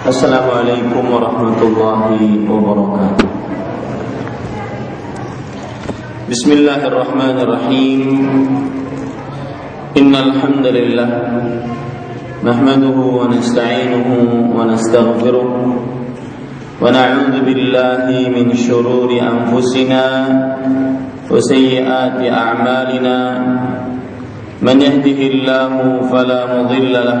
السلام عليكم ورحمة الله وبركاته. بسم الله الرحمن الرحيم. إن الحمد لله نحمده ونستعينه ونستغفره ونعوذ بالله من شرور أنفسنا وسيئات أعمالنا. من يهده الله فلا مضل له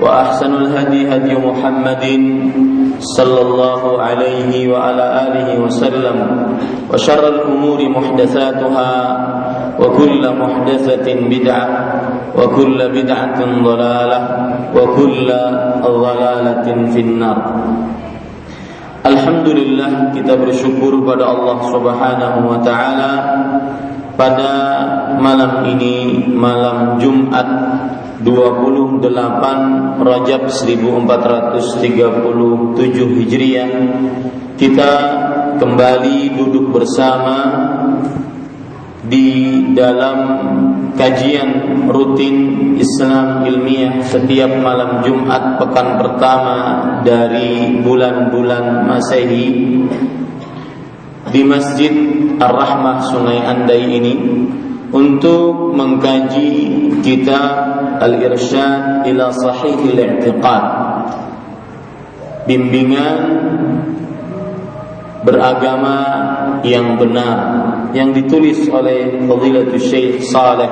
وأحسن الهدي هدي محمد صلى الله عليه وعلى آله وسلم وشر الأمور محدثاتها وكل محدثة بدعة وكل بدعة ضلالة وكل ضلالة في النار. Alhamdulillah kita bersyukur pada Allah Subhanahu wa taala. Pada malam ini malam Jumat 28 Rajab 1437 Hijriah. Kita kembali duduk bersama di dalam kajian rutin Islam ilmiah setiap malam Jumat pekan pertama dari bulan-bulan Masehi di Masjid Ar-Rahmah Sungai Andai ini untuk mengkaji kitab Al-Irsyad ila Sahihil I'tiqad. Bimbingan beragama yang benar yang ditulis oleh Fadilatul Syekh Saleh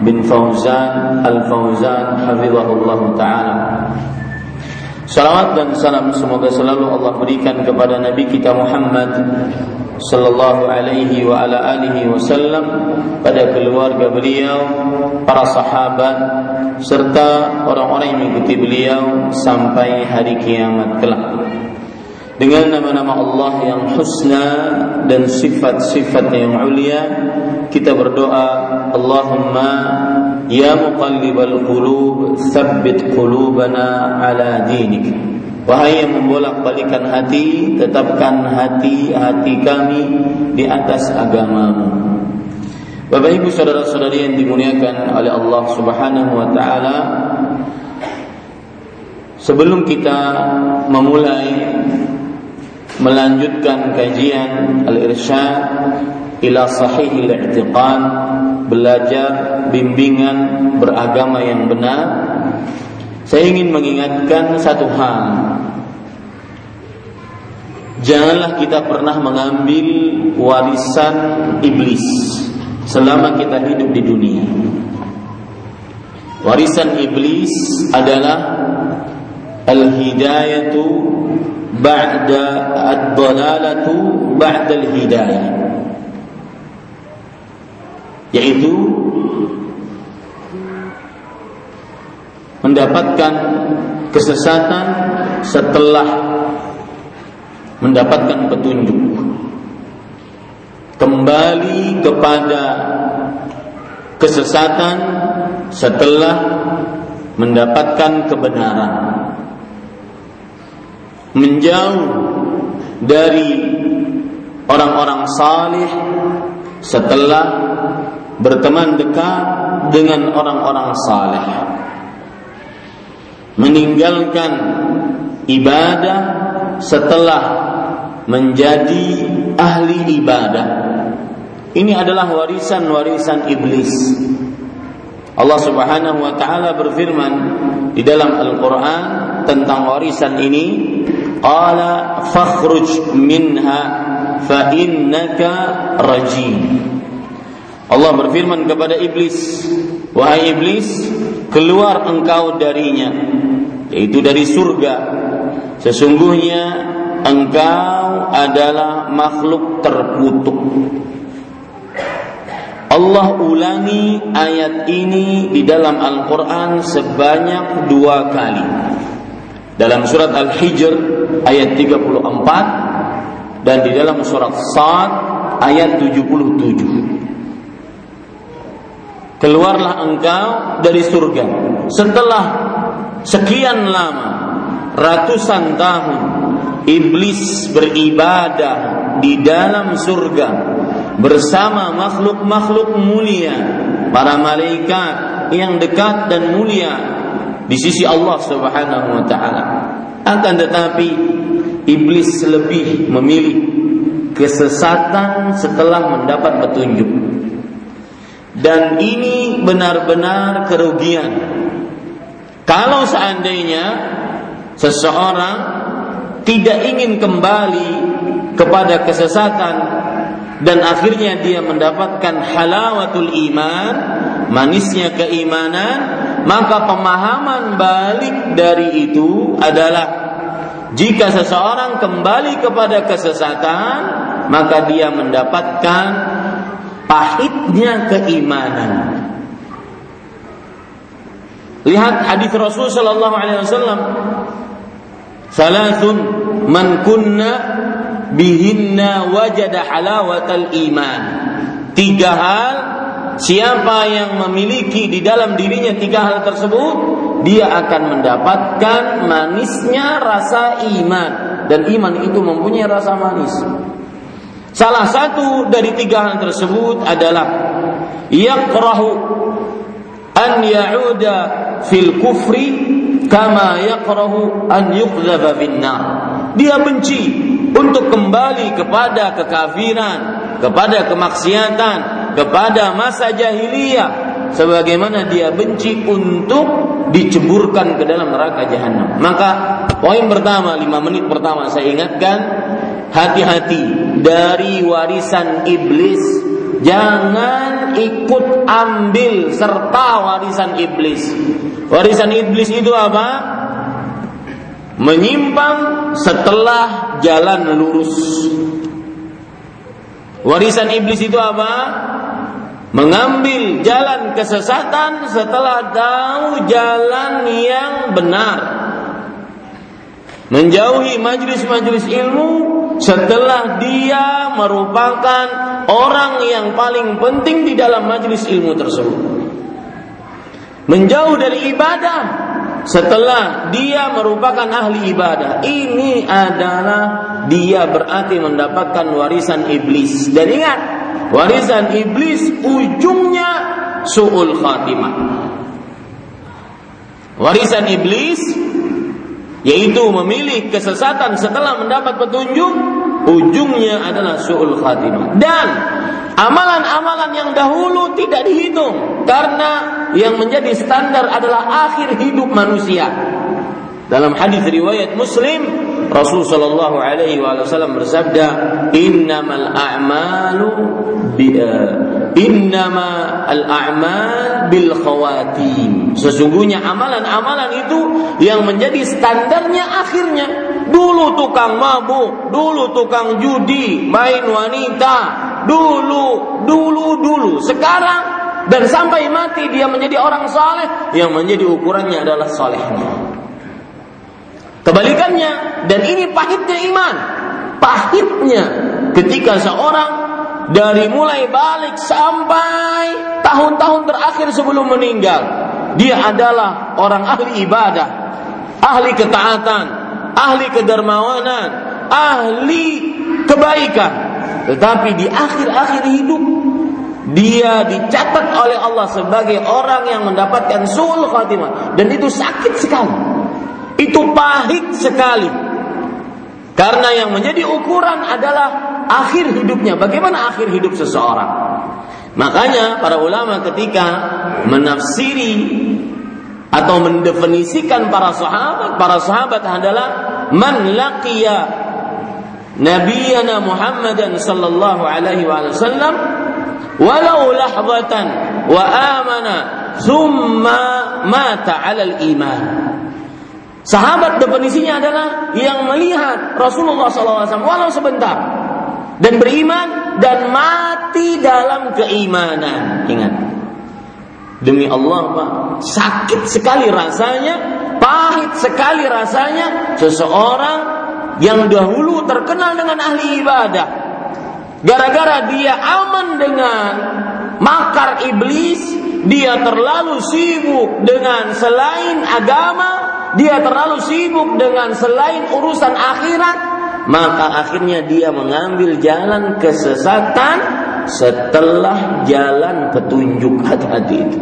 bin Fauzan Al-Fauzan hafizahullah taala. Salawat dan salam semoga selalu Allah berikan kepada Nabi kita Muhammad sallallahu alaihi wa ala alihi wasallam pada keluarga beliau, para sahabat serta orang-orang yang mengikuti beliau sampai hari kiamat kelak. Dengan nama-nama Allah yang husna dan sifat-sifat yang mulia, kita berdoa, Allahumma Ya muqallibal qulub Thabbit qulubana ala dinik Wahai yang membolak-balikan hati Tetapkan hati-hati kami Di atas agamamu Bapak ibu saudara-saudari yang dimuliakan oleh Allah subhanahu wa ta'ala Sebelum kita memulai Melanjutkan kajian Al-Irsyad Ila sahihil i'tiqan belajar bimbingan beragama yang benar, saya ingin mengingatkan satu hal. Janganlah kita pernah mengambil warisan iblis selama kita hidup di dunia. Warisan iblis adalah al-hidayatu ba'da ad-dalalatu ba'da al-hidayah yaitu mendapatkan kesesatan setelah mendapatkan petunjuk. Kembali kepada kesesatan setelah mendapatkan kebenaran. Menjauh dari orang-orang salih setelah berteman dekat dengan orang-orang saleh meninggalkan ibadah setelah menjadi ahli ibadah. Ini adalah warisan-warisan iblis. Allah Subhanahu wa taala berfirman di dalam Al-Qur'an tentang warisan ini, qala fakhruj minha fa innaka rajim. Allah berfirman kepada iblis, "Wahai iblis, keluar engkau darinya, yaitu dari surga. Sesungguhnya engkau adalah makhluk terkutuk." Allah ulangi ayat ini di dalam Al-Quran sebanyak dua kali. Dalam surat Al-Hijr ayat 34 dan di dalam surat Sad ayat 77. Keluarlah engkau dari surga setelah sekian lama ratusan tahun iblis beribadah di dalam surga bersama makhluk-makhluk mulia, para malaikat yang dekat dan mulia di sisi Allah Subhanahu wa taala. Akan tetapi iblis lebih memilih kesesatan setelah mendapat petunjuk. Dan ini benar-benar kerugian. Kalau seandainya seseorang tidak ingin kembali kepada kesesatan dan akhirnya dia mendapatkan halawatul iman, manisnya keimanan, maka pemahaman balik dari itu adalah jika seseorang kembali kepada kesesatan, maka dia mendapatkan pahitnya keimanan. Lihat hadis Rasul sallallahu alaihi wasallam. Salasun man kunna bihinna wajada halawatal iman. Tiga hal siapa yang memiliki di dalam dirinya tiga hal tersebut, dia akan mendapatkan manisnya rasa iman dan iman itu mempunyai rasa manis. Salah satu dari tiga hal tersebut adalah yakrahu an ya'uda fil kufri kama yakrahu an yuqdhaba bin nar. Dia benci untuk kembali kepada kekafiran, kepada kemaksiatan, kepada masa jahiliyah sebagaimana dia benci untuk diceburkan ke dalam neraka jahanam. Maka poin pertama, lima menit pertama saya ingatkan hati-hati dari warisan iblis. Jangan ikut ambil serta warisan iblis. Warisan iblis itu apa? menyimpang setelah jalan lurus. Warisan iblis itu apa? Mengambil jalan kesesatan setelah tahu jalan yang benar. Menjauhi majelis-majelis ilmu setelah dia merupakan orang yang paling penting di dalam majelis ilmu tersebut. Menjauh dari ibadah setelah dia merupakan ahli ibadah ini adalah dia berarti mendapatkan warisan iblis dan ingat warisan iblis ujungnya suul khatimah warisan iblis yaitu memilih kesesatan setelah mendapat petunjuk ujungnya adalah suul khatimah dan amalan-amalan yang dahulu tidak dihitung karena yang menjadi standar adalah akhir hidup manusia. Dalam hadis riwayat Muslim, Rasul sallallahu alaihi wasallam bersabda, "Innamal a'malu bi innama al-a'mal bil khawatim." Sesungguhnya amalan-amalan itu yang menjadi standarnya akhirnya. Dulu tukang mabuk, dulu tukang judi, main wanita, dulu, dulu, dulu. Sekarang dan sampai mati dia menjadi orang saleh yang menjadi ukurannya adalah salehnya. Kebalikannya dan ini pahitnya iman. Pahitnya ketika seorang dari mulai balik sampai tahun-tahun terakhir sebelum meninggal dia adalah orang ahli ibadah, ahli ketaatan, ahli kedermawanan, ahli kebaikan. Tetapi di akhir-akhir hidup dia dicatat oleh Allah sebagai orang yang mendapatkan sul khatimah dan itu sakit sekali. Itu pahit sekali. Karena yang menjadi ukuran adalah akhir hidupnya. Bagaimana akhir hidup seseorang? Makanya para ulama ketika menafsiri atau mendefinisikan para sahabat, para sahabat adalah man laqiya nabiyana Muhammadan sallallahu alaihi wasallam walau lahzatan wa amana thumma mata 'ala al-iman. Sahabat definisinya adalah yang melihat Rasulullah SAW walau sebentar dan beriman dan mati dalam keimanan. Ingat, demi Allah Pak, sakit sekali rasanya, pahit sekali rasanya seseorang yang dahulu terkenal dengan ahli ibadah. Gara-gara dia aman dengan makar iblis, dia terlalu sibuk dengan selain agama, dia terlalu sibuk dengan selain urusan akhirat, maka akhirnya dia mengambil jalan kesesatan setelah jalan petunjuk hati-hati itu.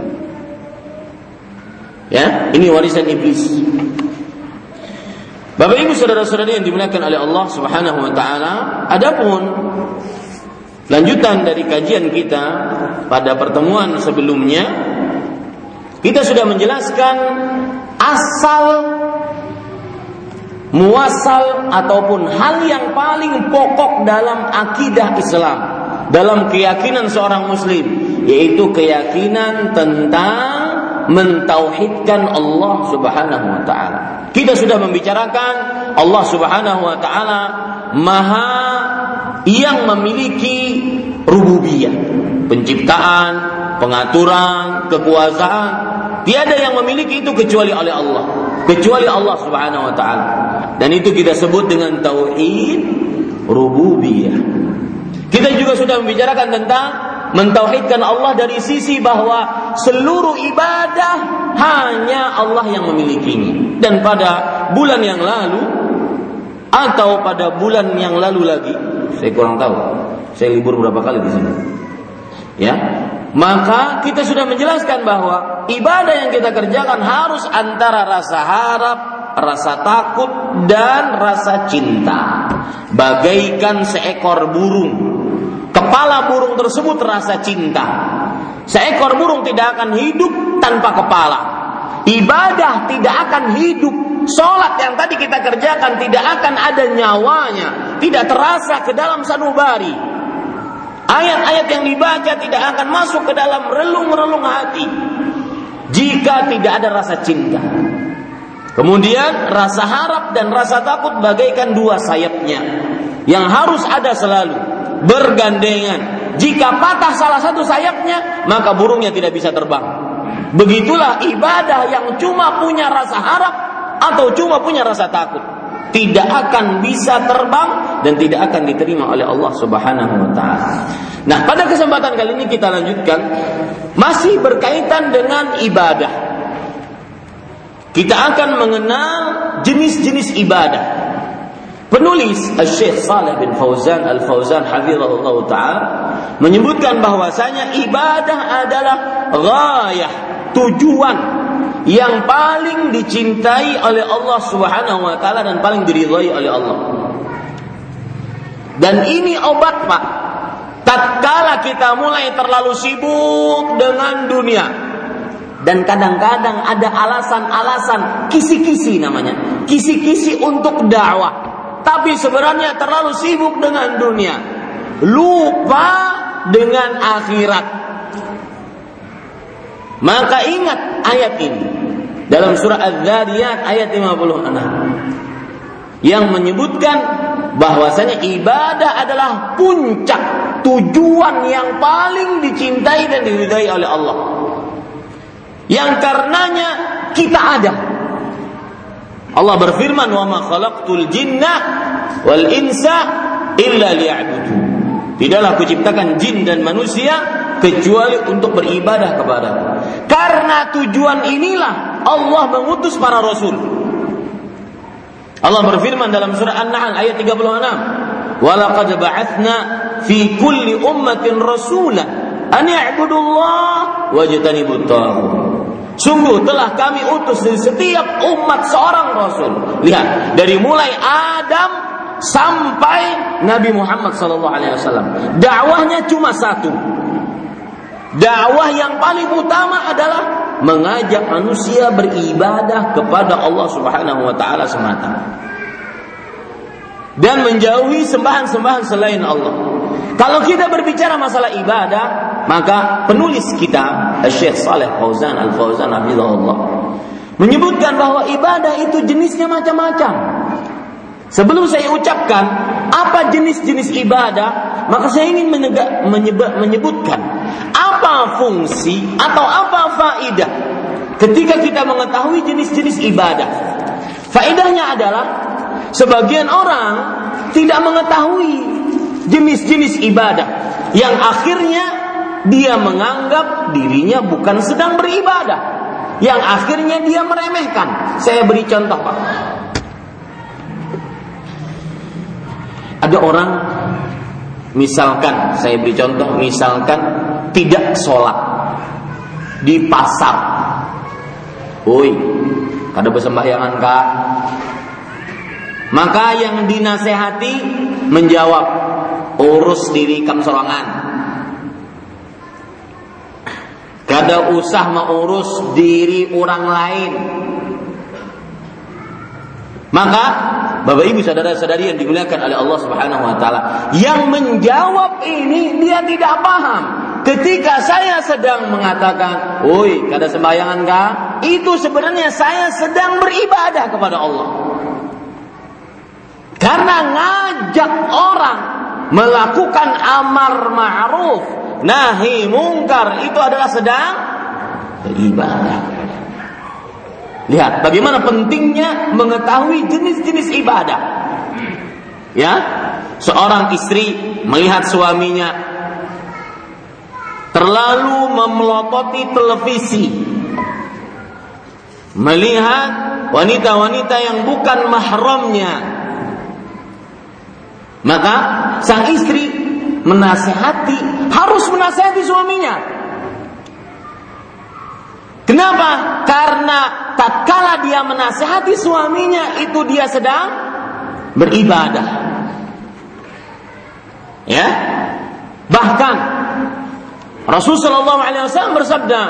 Ya, ini warisan iblis. Bapak Ibu saudara-saudari yang dimuliakan oleh Allah Subhanahu wa taala, adapun lanjutan dari kajian kita pada pertemuan sebelumnya kita sudah menjelaskan asal muasal ataupun hal yang paling pokok dalam akidah Islam, dalam keyakinan seorang muslim, yaitu keyakinan tentang mentauhidkan Allah Subhanahu wa taala. Kita sudah membicarakan Allah Subhanahu wa taala Maha yang memiliki rububiyah, penciptaan, pengaturan, kekuasaan, Tiada yang memiliki itu kecuali oleh Allah, kecuali Allah Subhanahu wa taala. Dan itu kita sebut dengan tauhid rububiyah. Kita juga sudah membicarakan tentang mentauhidkan Allah dari sisi bahwa seluruh ibadah hanya Allah yang memilikinya. Dan pada bulan yang lalu atau pada bulan yang lalu lagi, saya kurang tahu. Saya libur berapa kali di sini. Ya, maka kita sudah menjelaskan bahwa ibadah yang kita kerjakan harus antara rasa harap, rasa takut, dan rasa cinta. Bagaikan seekor burung. Kepala burung tersebut rasa cinta. Seekor burung tidak akan hidup tanpa kepala. Ibadah tidak akan hidup. Sholat yang tadi kita kerjakan tidak akan ada nyawanya. Tidak terasa ke dalam sanubari Ayat-ayat yang dibaca tidak akan masuk ke dalam relung-relung hati jika tidak ada rasa cinta. Kemudian rasa harap dan rasa takut bagaikan dua sayapnya yang harus ada selalu bergandengan. Jika patah salah satu sayapnya, maka burungnya tidak bisa terbang. Begitulah ibadah yang cuma punya rasa harap atau cuma punya rasa takut tidak akan bisa terbang dan tidak akan diterima oleh Allah Subhanahu wa taala. Nah, pada kesempatan kali ini kita lanjutkan masih berkaitan dengan ibadah. Kita akan mengenal jenis-jenis ibadah. Penulis Syekh Saleh bin Fauzan Al-Fauzan hafizahullah taala menyebutkan bahwasanya ibadah adalah ghayah, tujuan yang paling dicintai oleh Allah Subhanahu wa taala dan paling diridhai oleh Allah. Dan ini obat, Pak. Tatkala kita mulai terlalu sibuk dengan dunia dan kadang-kadang ada alasan-alasan kisi-kisi namanya, kisi-kisi untuk dakwah. Tapi sebenarnya terlalu sibuk dengan dunia, lupa dengan akhirat. Maka ingat ayat ini dalam surah Az-Zariyat ayat 56 yang menyebutkan bahwasanya ibadah adalah puncak tujuan yang paling dicintai dan diridai oleh Allah. Yang karenanya kita ada. Allah berfirman, "Wa ma khalaqtul jinna wal insa illa liya'budun." Tidaklah kuciptakan jin dan manusia kecuali untuk beribadah kepada Karena tujuan inilah Allah mengutus para rasul. Allah berfirman dalam surah An-Nahl ayat 36, "Walaqad ba'atsna fi kulli ummatin rasula an ya'budullah wajtanibut taghut." Sungguh telah kami utus di setiap umat seorang rasul. Lihat, dari mulai Adam sampai Nabi Muhammad SAW. Dakwahnya cuma satu. Dakwah yang paling utama adalah mengajak manusia beribadah kepada Allah Subhanahu wa taala semata. Dan menjauhi sembahan-sembahan selain Allah. Kalau kita berbicara masalah ibadah, maka penulis kita Syekh Saleh Fauzan Al-Fauzan Allah menyebutkan bahwa ibadah itu jenisnya macam-macam. Sebelum saya ucapkan apa jenis-jenis ibadah, maka saya ingin menyebut, menyebutkan apa fungsi atau apa faidah ketika kita mengetahui jenis-jenis ibadah. Faedahnya adalah sebagian orang tidak mengetahui jenis-jenis ibadah yang akhirnya dia menganggap dirinya bukan sedang beribadah yang akhirnya dia meremehkan. Saya beri contoh, Pak. Ada orang misalkan saya beri contoh misalkan tidak sholat di pasar. Woi, kada bersembahyangan kak. Maka yang dinasehati menjawab urus diri kam sorangan Kada usah mengurus diri orang lain. Maka Bapak Ibu saudara-saudari yang dimuliakan oleh Allah Subhanahu wa taala, yang menjawab ini dia tidak paham. Ketika saya sedang mengatakan, "Woi, kada sembayangan kah?" Itu sebenarnya saya sedang beribadah kepada Allah. Karena ngajak orang melakukan amar ma'ruf nahi mungkar itu adalah sedang beribadah. Lihat bagaimana pentingnya mengetahui jenis-jenis ibadah. Ya, seorang istri melihat suaminya terlalu memelototi televisi, melihat wanita-wanita yang bukan mahramnya, maka sang istri menasehati, harus menasehati suaminya. Kenapa? Karena tatkala dia menasehati suaminya itu dia sedang beribadah. Ya. Bahkan Rasul sallallahu alaihi wasallam bersabda,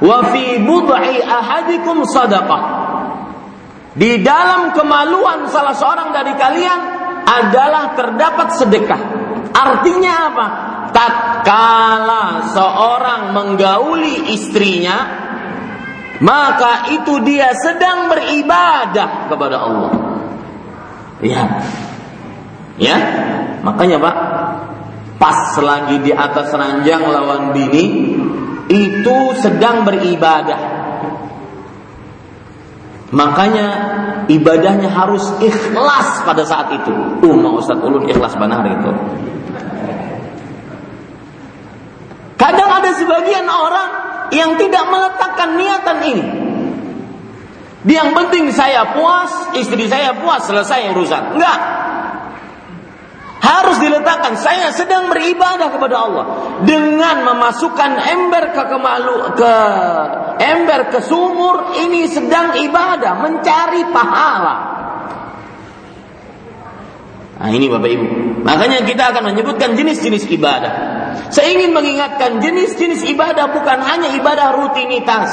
"Wa fi bud'i ahadikum sadaqah." Di dalam kemaluan salah seorang dari kalian adalah terdapat sedekah. Artinya apa? Tatkala seorang menggauli istrinya, maka itu dia sedang beribadah kepada Allah. Ya. Ya. Makanya Pak, pas lagi di atas ranjang lawan bini, itu sedang beribadah. Makanya ibadahnya harus ikhlas pada saat itu. Umma Ustaz Ulun ikhlas benar itu. Kadang ada sebagian orang yang tidak meletakkan niatan ini. Yang penting saya puas, istri saya puas, selesai urusan. Enggak. Harus diletakkan saya sedang beribadah kepada Allah dengan memasukkan ember ke kemalu ke ember ke sumur ini sedang ibadah mencari pahala. Nah ini Bapak Ibu. Makanya kita akan menyebutkan jenis-jenis ibadah. Saya ingin mengingatkan jenis-jenis ibadah bukan hanya ibadah rutinitas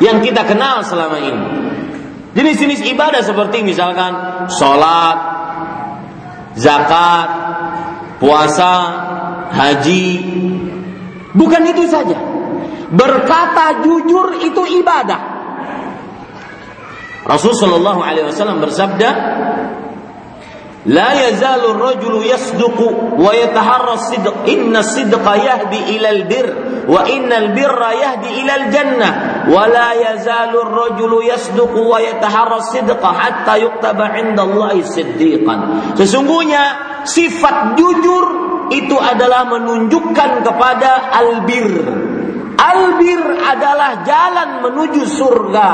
yang kita kenal selama ini. Jenis-jenis ibadah seperti misalkan sholat, zakat, puasa, haji. Bukan itu saja. Berkata jujur itu ibadah. Rasulullah SAW bersabda, لا يزال الرجل يصدق إن الصدق يهدي إلى البر وإن البر يهدي إلى الجنة ولا يزال الرجل يصدق حتى يكتب عند الله صديقا. Sesungguhnya sifat jujur itu adalah menunjukkan kepada albir. Albir adalah jalan menuju surga.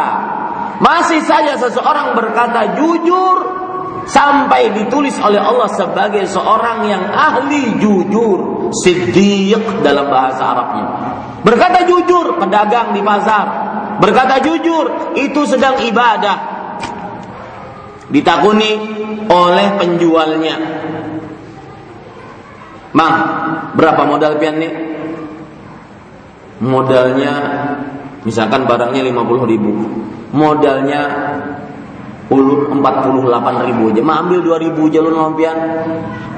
Masih saja seseorang berkata jujur, sampai ditulis oleh Allah sebagai seorang yang ahli jujur, siddiq dalam bahasa Arabnya. Berkata jujur pedagang di pasar, berkata jujur itu sedang ibadah. Ditakuni oleh penjualnya. Mang, berapa modal pian nih? Modalnya misalkan barangnya 50 ribu. Modalnya 48 ribu aja. Mah ambil 2 ribu aja lu pian.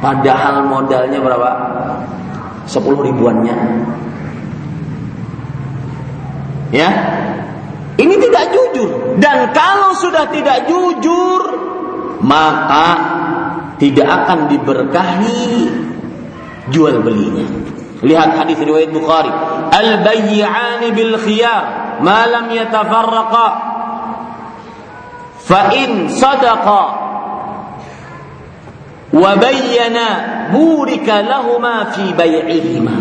Padahal modalnya berapa? 10 ribuannya. Ya, ini tidak jujur. Dan kalau sudah tidak jujur, maka tidak akan diberkahi jual belinya. Lihat hadis riwayat Bukhari. Al-bayyi'ani bil khiyar ma lam yatafarraqa. Sadaqa wa bayyana burika lahuma fi bay'ihima.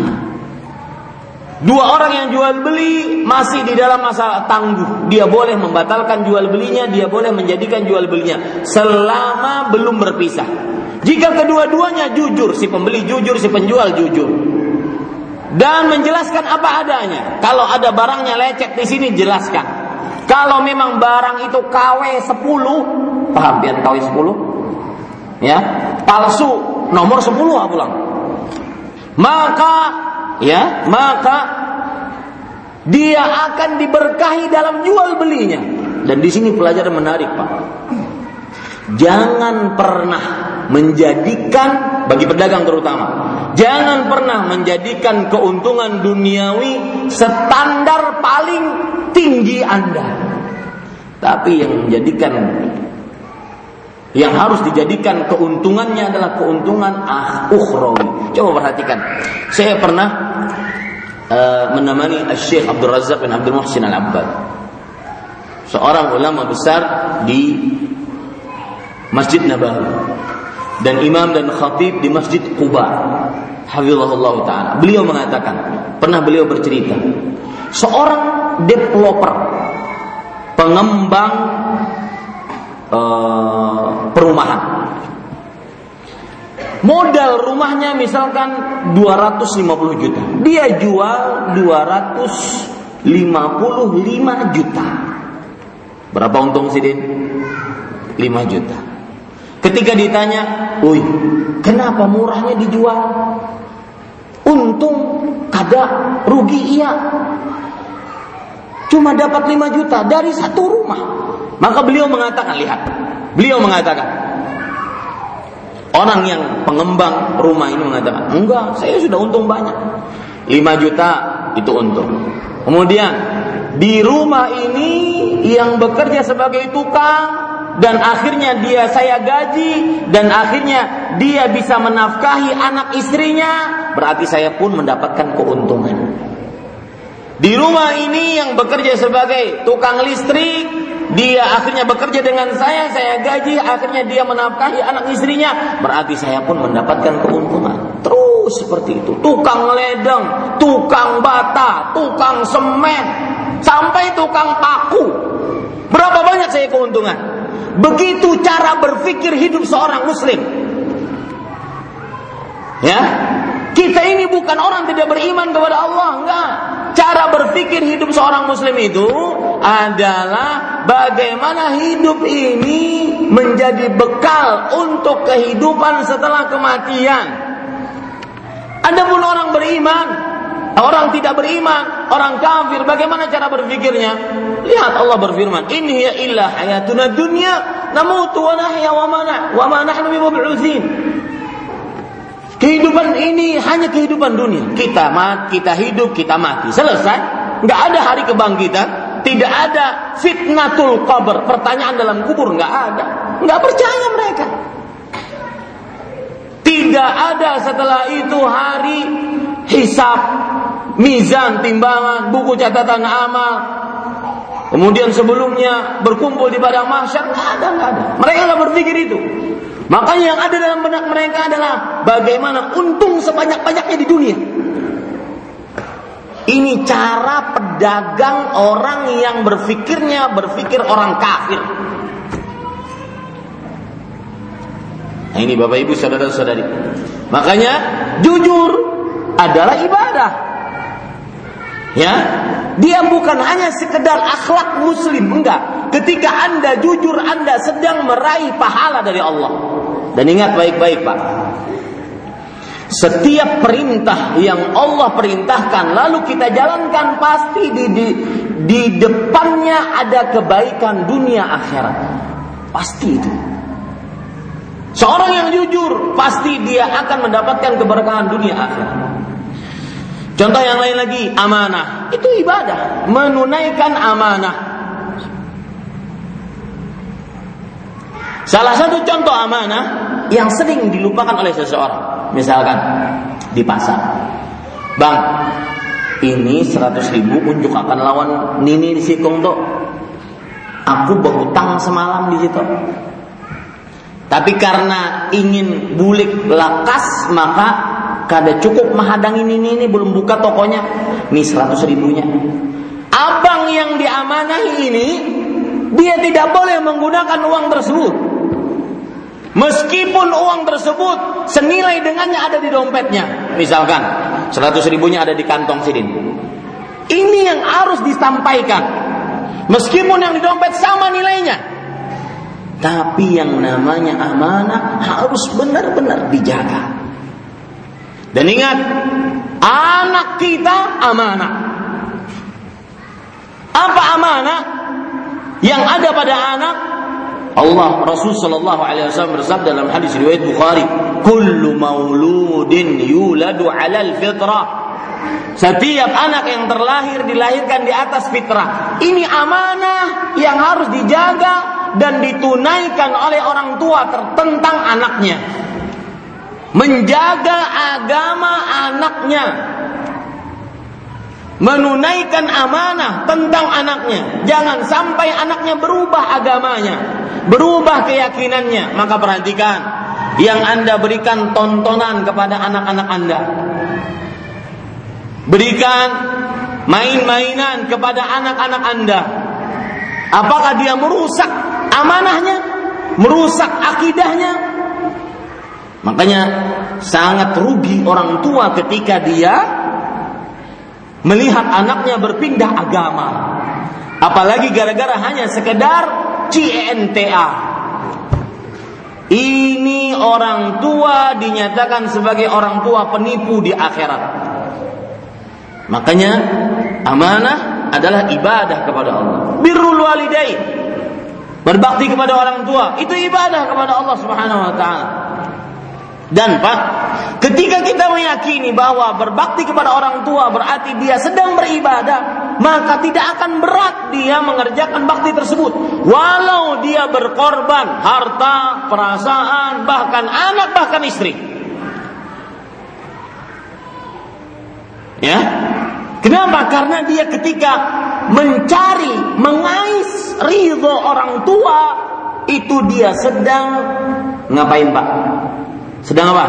Dua orang yang jual beli masih di dalam masa tangguh. Dia boleh membatalkan jual belinya, dia boleh menjadikan jual belinya selama belum berpisah. Jika kedua-duanya jujur, si pembeli jujur, si penjual jujur. Dan menjelaskan apa adanya. Kalau ada barangnya lecet di sini jelaskan. Kalau memang barang itu KW 10, paham biar KW 10? Ya, palsu nomor 10 pulang. Maka ya maka dia akan diberkahi dalam jual belinya dan di sini pelajaran menarik pak jangan pernah menjadikan bagi pedagang terutama jangan pernah menjadikan keuntungan duniawi standar paling tinggi anda tapi yang menjadikan yang harus dijadikan keuntungannya adalah keuntungan ah ukhrawi. Coba perhatikan. Saya pernah uh, menemani Syekh Abdul Razak bin Abdul Muhsin Al-Abbad. Seorang ulama besar di Masjid Nabawi dan imam dan khatib di Masjid Quba. Hafizahullah taala. Beliau mengatakan, pernah beliau bercerita, seorang developer pengembang uh, perumahan. Modal rumahnya misalkan 250 juta. Dia jual 255 juta. Berapa untung sih Din? 5 juta. Ketika ditanya, "Woi, kenapa murahnya dijual?" Untung kada rugi iya. Cuma dapat 5 juta dari satu rumah. Maka beliau mengatakan, lihat, beliau mengatakan, orang yang pengembang rumah ini mengatakan, enggak, saya sudah untung banyak. 5 juta itu untung. Kemudian di rumah ini yang bekerja sebagai tukang dan akhirnya dia saya gaji dan akhirnya dia bisa menafkahi anak istrinya, berarti saya pun mendapatkan keuntungan. Di rumah ini yang bekerja sebagai tukang listrik, dia akhirnya bekerja dengan saya, saya gaji, akhirnya dia menafkahi anak istrinya, berarti saya pun mendapatkan keuntungan. Terus seperti itu. Tukang ledeng, tukang bata, tukang semen, sampai tukang paku. Berapa banyak saya keuntungan? Begitu cara berpikir hidup seorang muslim. Ya, kita ini bukan orang tidak beriman kepada Allah, enggak. Cara berpikir hidup seorang muslim itu adalah bagaimana hidup ini menjadi bekal untuk kehidupan setelah kematian. Adapun orang beriman, orang tidak beriman, orang kafir, bagaimana cara berpikirnya? Lihat Allah berfirman, "In hiya illa hayatuna dunya, namutu wa nahya wa ma wa ma nahnu bimab'utsin." Kehidupan ini hanya kehidupan dunia. Kita mati, kita hidup, kita mati. Selesai. Nggak ada hari kebangkitan. Tidak ada fitnatul qabr. Pertanyaan dalam kubur nggak ada. Nggak percaya mereka. Tidak ada setelah itu hari hisab, mizan, timbangan, buku catatan amal. Kemudian sebelumnya berkumpul di padang mahsyar nggak ada, nggak ada. Mereka nggak berpikir itu. Makanya yang ada dalam benak mereka adalah bagaimana untung sebanyak-banyaknya di dunia. Ini cara pedagang orang yang berpikirnya berpikir orang kafir. Nah ini Bapak Ibu saudara-saudari. Makanya jujur adalah ibadah. Ya, dia bukan hanya sekedar akhlak muslim, enggak. ketika Anda jujur Anda sedang meraih pahala dari Allah. Dan ingat baik-baik, Pak. Setiap perintah yang Allah perintahkan lalu kita jalankan pasti di di, di depannya ada kebaikan dunia akhirat. Pasti itu. Seorang yang jujur pasti dia akan mendapatkan keberkahan dunia akhirat. Contoh yang lain lagi, amanah. Itu ibadah, menunaikan amanah. Salah satu contoh amanah yang sering dilupakan oleh seseorang misalkan di pasar bang ini 100 ribu unjuk akan lawan Nini di Sikung tuh aku berhutang semalam di situ tapi karena ingin bulik lakas maka kada cukup menghadang ini ini belum buka tokonya nih 100 ribunya abang yang diamanahi ini dia tidak boleh menggunakan uang tersebut Meskipun uang tersebut senilai dengannya ada di dompetnya. Misalkan 100 ribunya ada di kantong sidin. Ini yang harus disampaikan. Meskipun yang di dompet sama nilainya. Tapi yang namanya amanah harus benar-benar dijaga. Dan ingat, anak kita amanah. Apa amanah? Yang ada pada anak Allah Rasul Shallallahu Alaihi Wasallam bersabda dalam hadis riwayat Bukhari, "Kullu mauludin yuladu alal fitrah." Setiap anak yang terlahir dilahirkan di atas fitrah. Ini amanah yang harus dijaga dan ditunaikan oleh orang tua tentang anaknya. Menjaga agama anaknya. Menunaikan amanah tentang anaknya. Jangan sampai anaknya berubah agamanya berubah keyakinannya, maka perhatikan yang Anda berikan tontonan kepada anak-anak Anda. Berikan main-mainan kepada anak-anak Anda. Apakah dia merusak amanahnya? Merusak akidahnya? Makanya sangat rugi orang tua ketika dia melihat anaknya berpindah agama. Apalagi gara-gara hanya sekedar CNTA. Ini orang tua dinyatakan sebagai orang tua penipu di akhirat. Makanya amanah adalah ibadah kepada Allah. Birrul walidain. Berbakti kepada orang tua itu ibadah kepada Allah Subhanahu wa taala. Dan Pak, ketika kita meyakini bahwa berbakti kepada orang tua berarti dia sedang beribadah, maka tidak akan berat dia mengerjakan bakti tersebut. Walau dia berkorban harta, perasaan, bahkan anak, bahkan istri. Ya. Kenapa? Karena dia ketika mencari, mengais ridho orang tua, itu dia sedang ngapain Pak? Sedang apa?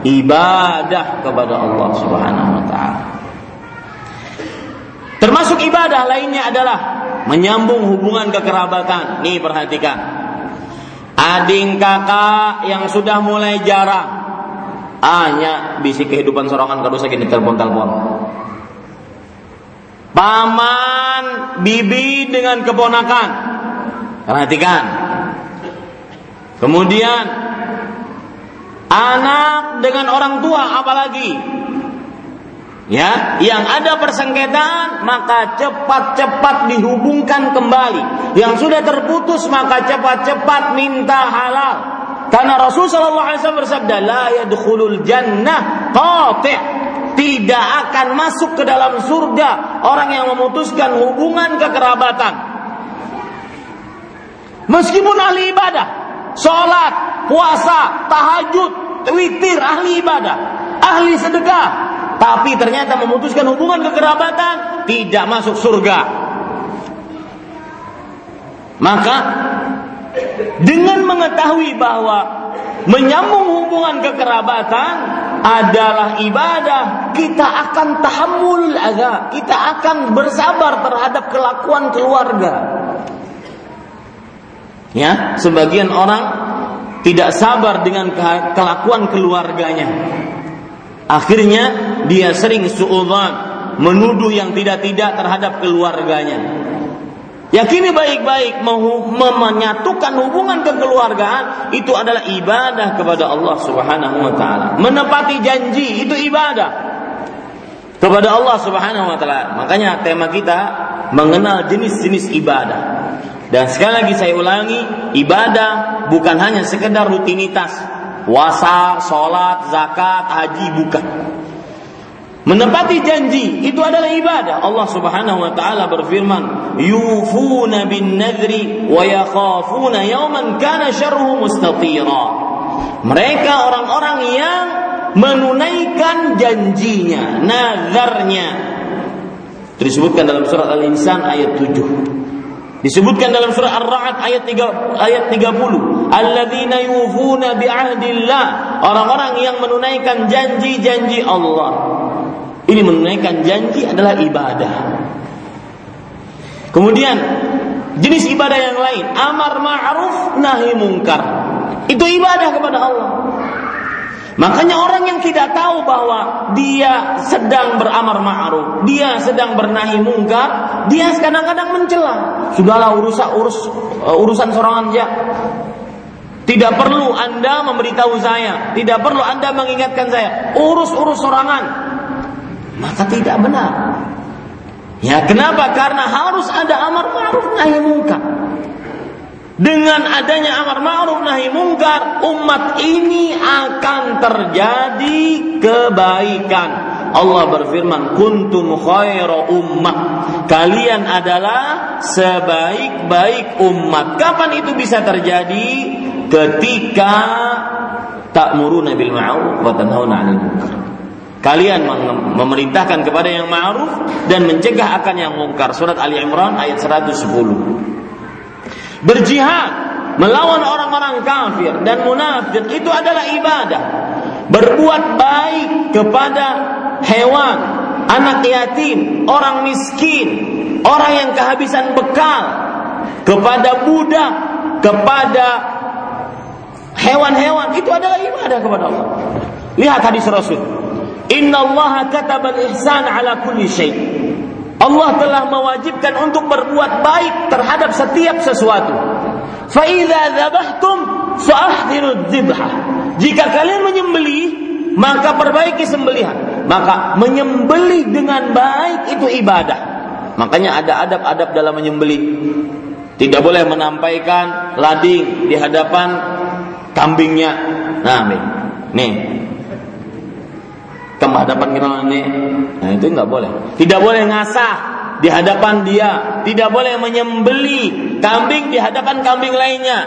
Ibadah kepada Allah Subhanahu wa taala. Termasuk ibadah lainnya adalah menyambung hubungan kekerabatan. Nih perhatikan. Ading kakak yang sudah mulai jarang hanya bisi kehidupan sorangan kalau saya telepon-telepon. Paman, bibi dengan keponakan. Perhatikan. Kemudian Anak dengan orang tua apalagi Ya, yang ada persengketaan maka cepat-cepat dihubungkan kembali. Yang sudah terputus maka cepat-cepat minta halal. Karena Rasul sallallahu alaihi wasallam bersabda, "La yadkhulul jannah qati'." Tidak akan masuk ke dalam surga orang yang memutuskan hubungan kekerabatan. Meskipun ahli ibadah, sholat, puasa, tahajud, witir, ahli ibadah, ahli sedekah, tapi ternyata memutuskan hubungan kekerabatan tidak masuk surga. Maka dengan mengetahui bahwa menyambung hubungan kekerabatan adalah ibadah, kita akan tahammul agak, kita akan bersabar terhadap kelakuan keluarga. Ya, sebagian orang tidak sabar dengan kelakuan keluarganya. Akhirnya dia sering suudzon, menuduh yang tidak-tidak terhadap keluarganya. Yakini baik-baik menyatukan hubungan kekeluargaan itu adalah ibadah kepada Allah Subhanahu wa taala. Menepati janji itu ibadah kepada Allah Subhanahu wa taala. Makanya tema kita mengenal jenis-jenis ibadah. Dan sekali lagi saya ulangi, ibadah bukan hanya sekedar rutinitas, puasa, sholat, zakat, haji, bukan. Menepati janji itu adalah ibadah. Allah Subhanahu wa taala berfirman, "Yufuna bin nadri wa yakhafuna yawman kana syarruhu mustatira." Mereka orang-orang yang menunaikan janjinya, nazarnya. Disebutkan dalam surat Al-Insan ayat 7. Disebutkan dalam surah Ar-Ra'd ayat 3 ayat 30, alladzina yufuna bi'ahdillah, orang-orang yang menunaikan janji-janji Allah. Ini menunaikan janji adalah ibadah. Kemudian jenis ibadah yang lain, amar ma'ruf nahi mungkar. Itu ibadah kepada Allah. Makanya orang yang tidak tahu bahwa dia sedang beramar ma'ruf, dia sedang bernahi mungkar, dia kadang-kadang mencela. Sudahlah urusan urus uh, urusan seorang aja. Tidak perlu Anda memberitahu saya, tidak perlu Anda mengingatkan saya. Urus-urus sorangan maka tidak benar. Ya, kenapa? Karena harus ada amar ma'ruf nahi mungkar. Dengan adanya amar ma'ruf nahi mungkar, umat ini akan terjadi kebaikan. Allah berfirman, "Kuntum khaira ummah." Kalian adalah sebaik-baik umat. Kapan itu bisa terjadi? Ketika ta'muruna bil ma'ruf wa tanhauna 'anil munkar. Kalian memerintahkan kepada yang ma'ruf dan mencegah akan yang mungkar. Surat Ali Imran ayat 110. Berjihad melawan orang-orang kafir dan munafik itu adalah ibadah. Berbuat baik kepada hewan, anak yatim, orang miskin, orang yang kehabisan bekal, kepada budak, kepada hewan-hewan itu adalah ibadah kepada Allah. Lihat hadis Rasul. Inna Allah katabal ihsan ala kulli syai. Allah telah mewajibkan untuk berbuat baik terhadap setiap sesuatu. Fa idza dzabhtum fa dzibha. Jika kalian menyembelih, maka perbaiki sembelihan. Maka menyembelih dengan baik itu ibadah. Makanya ada adab-adab dalam menyembelih. Tidak boleh menampaikan lading di hadapan kambingnya. Nah, nih. Nih, ke hadapan kita ini. Nah itu nggak boleh. Tidak boleh ngasah di hadapan dia. Tidak boleh menyembeli kambing di hadapan kambing lainnya.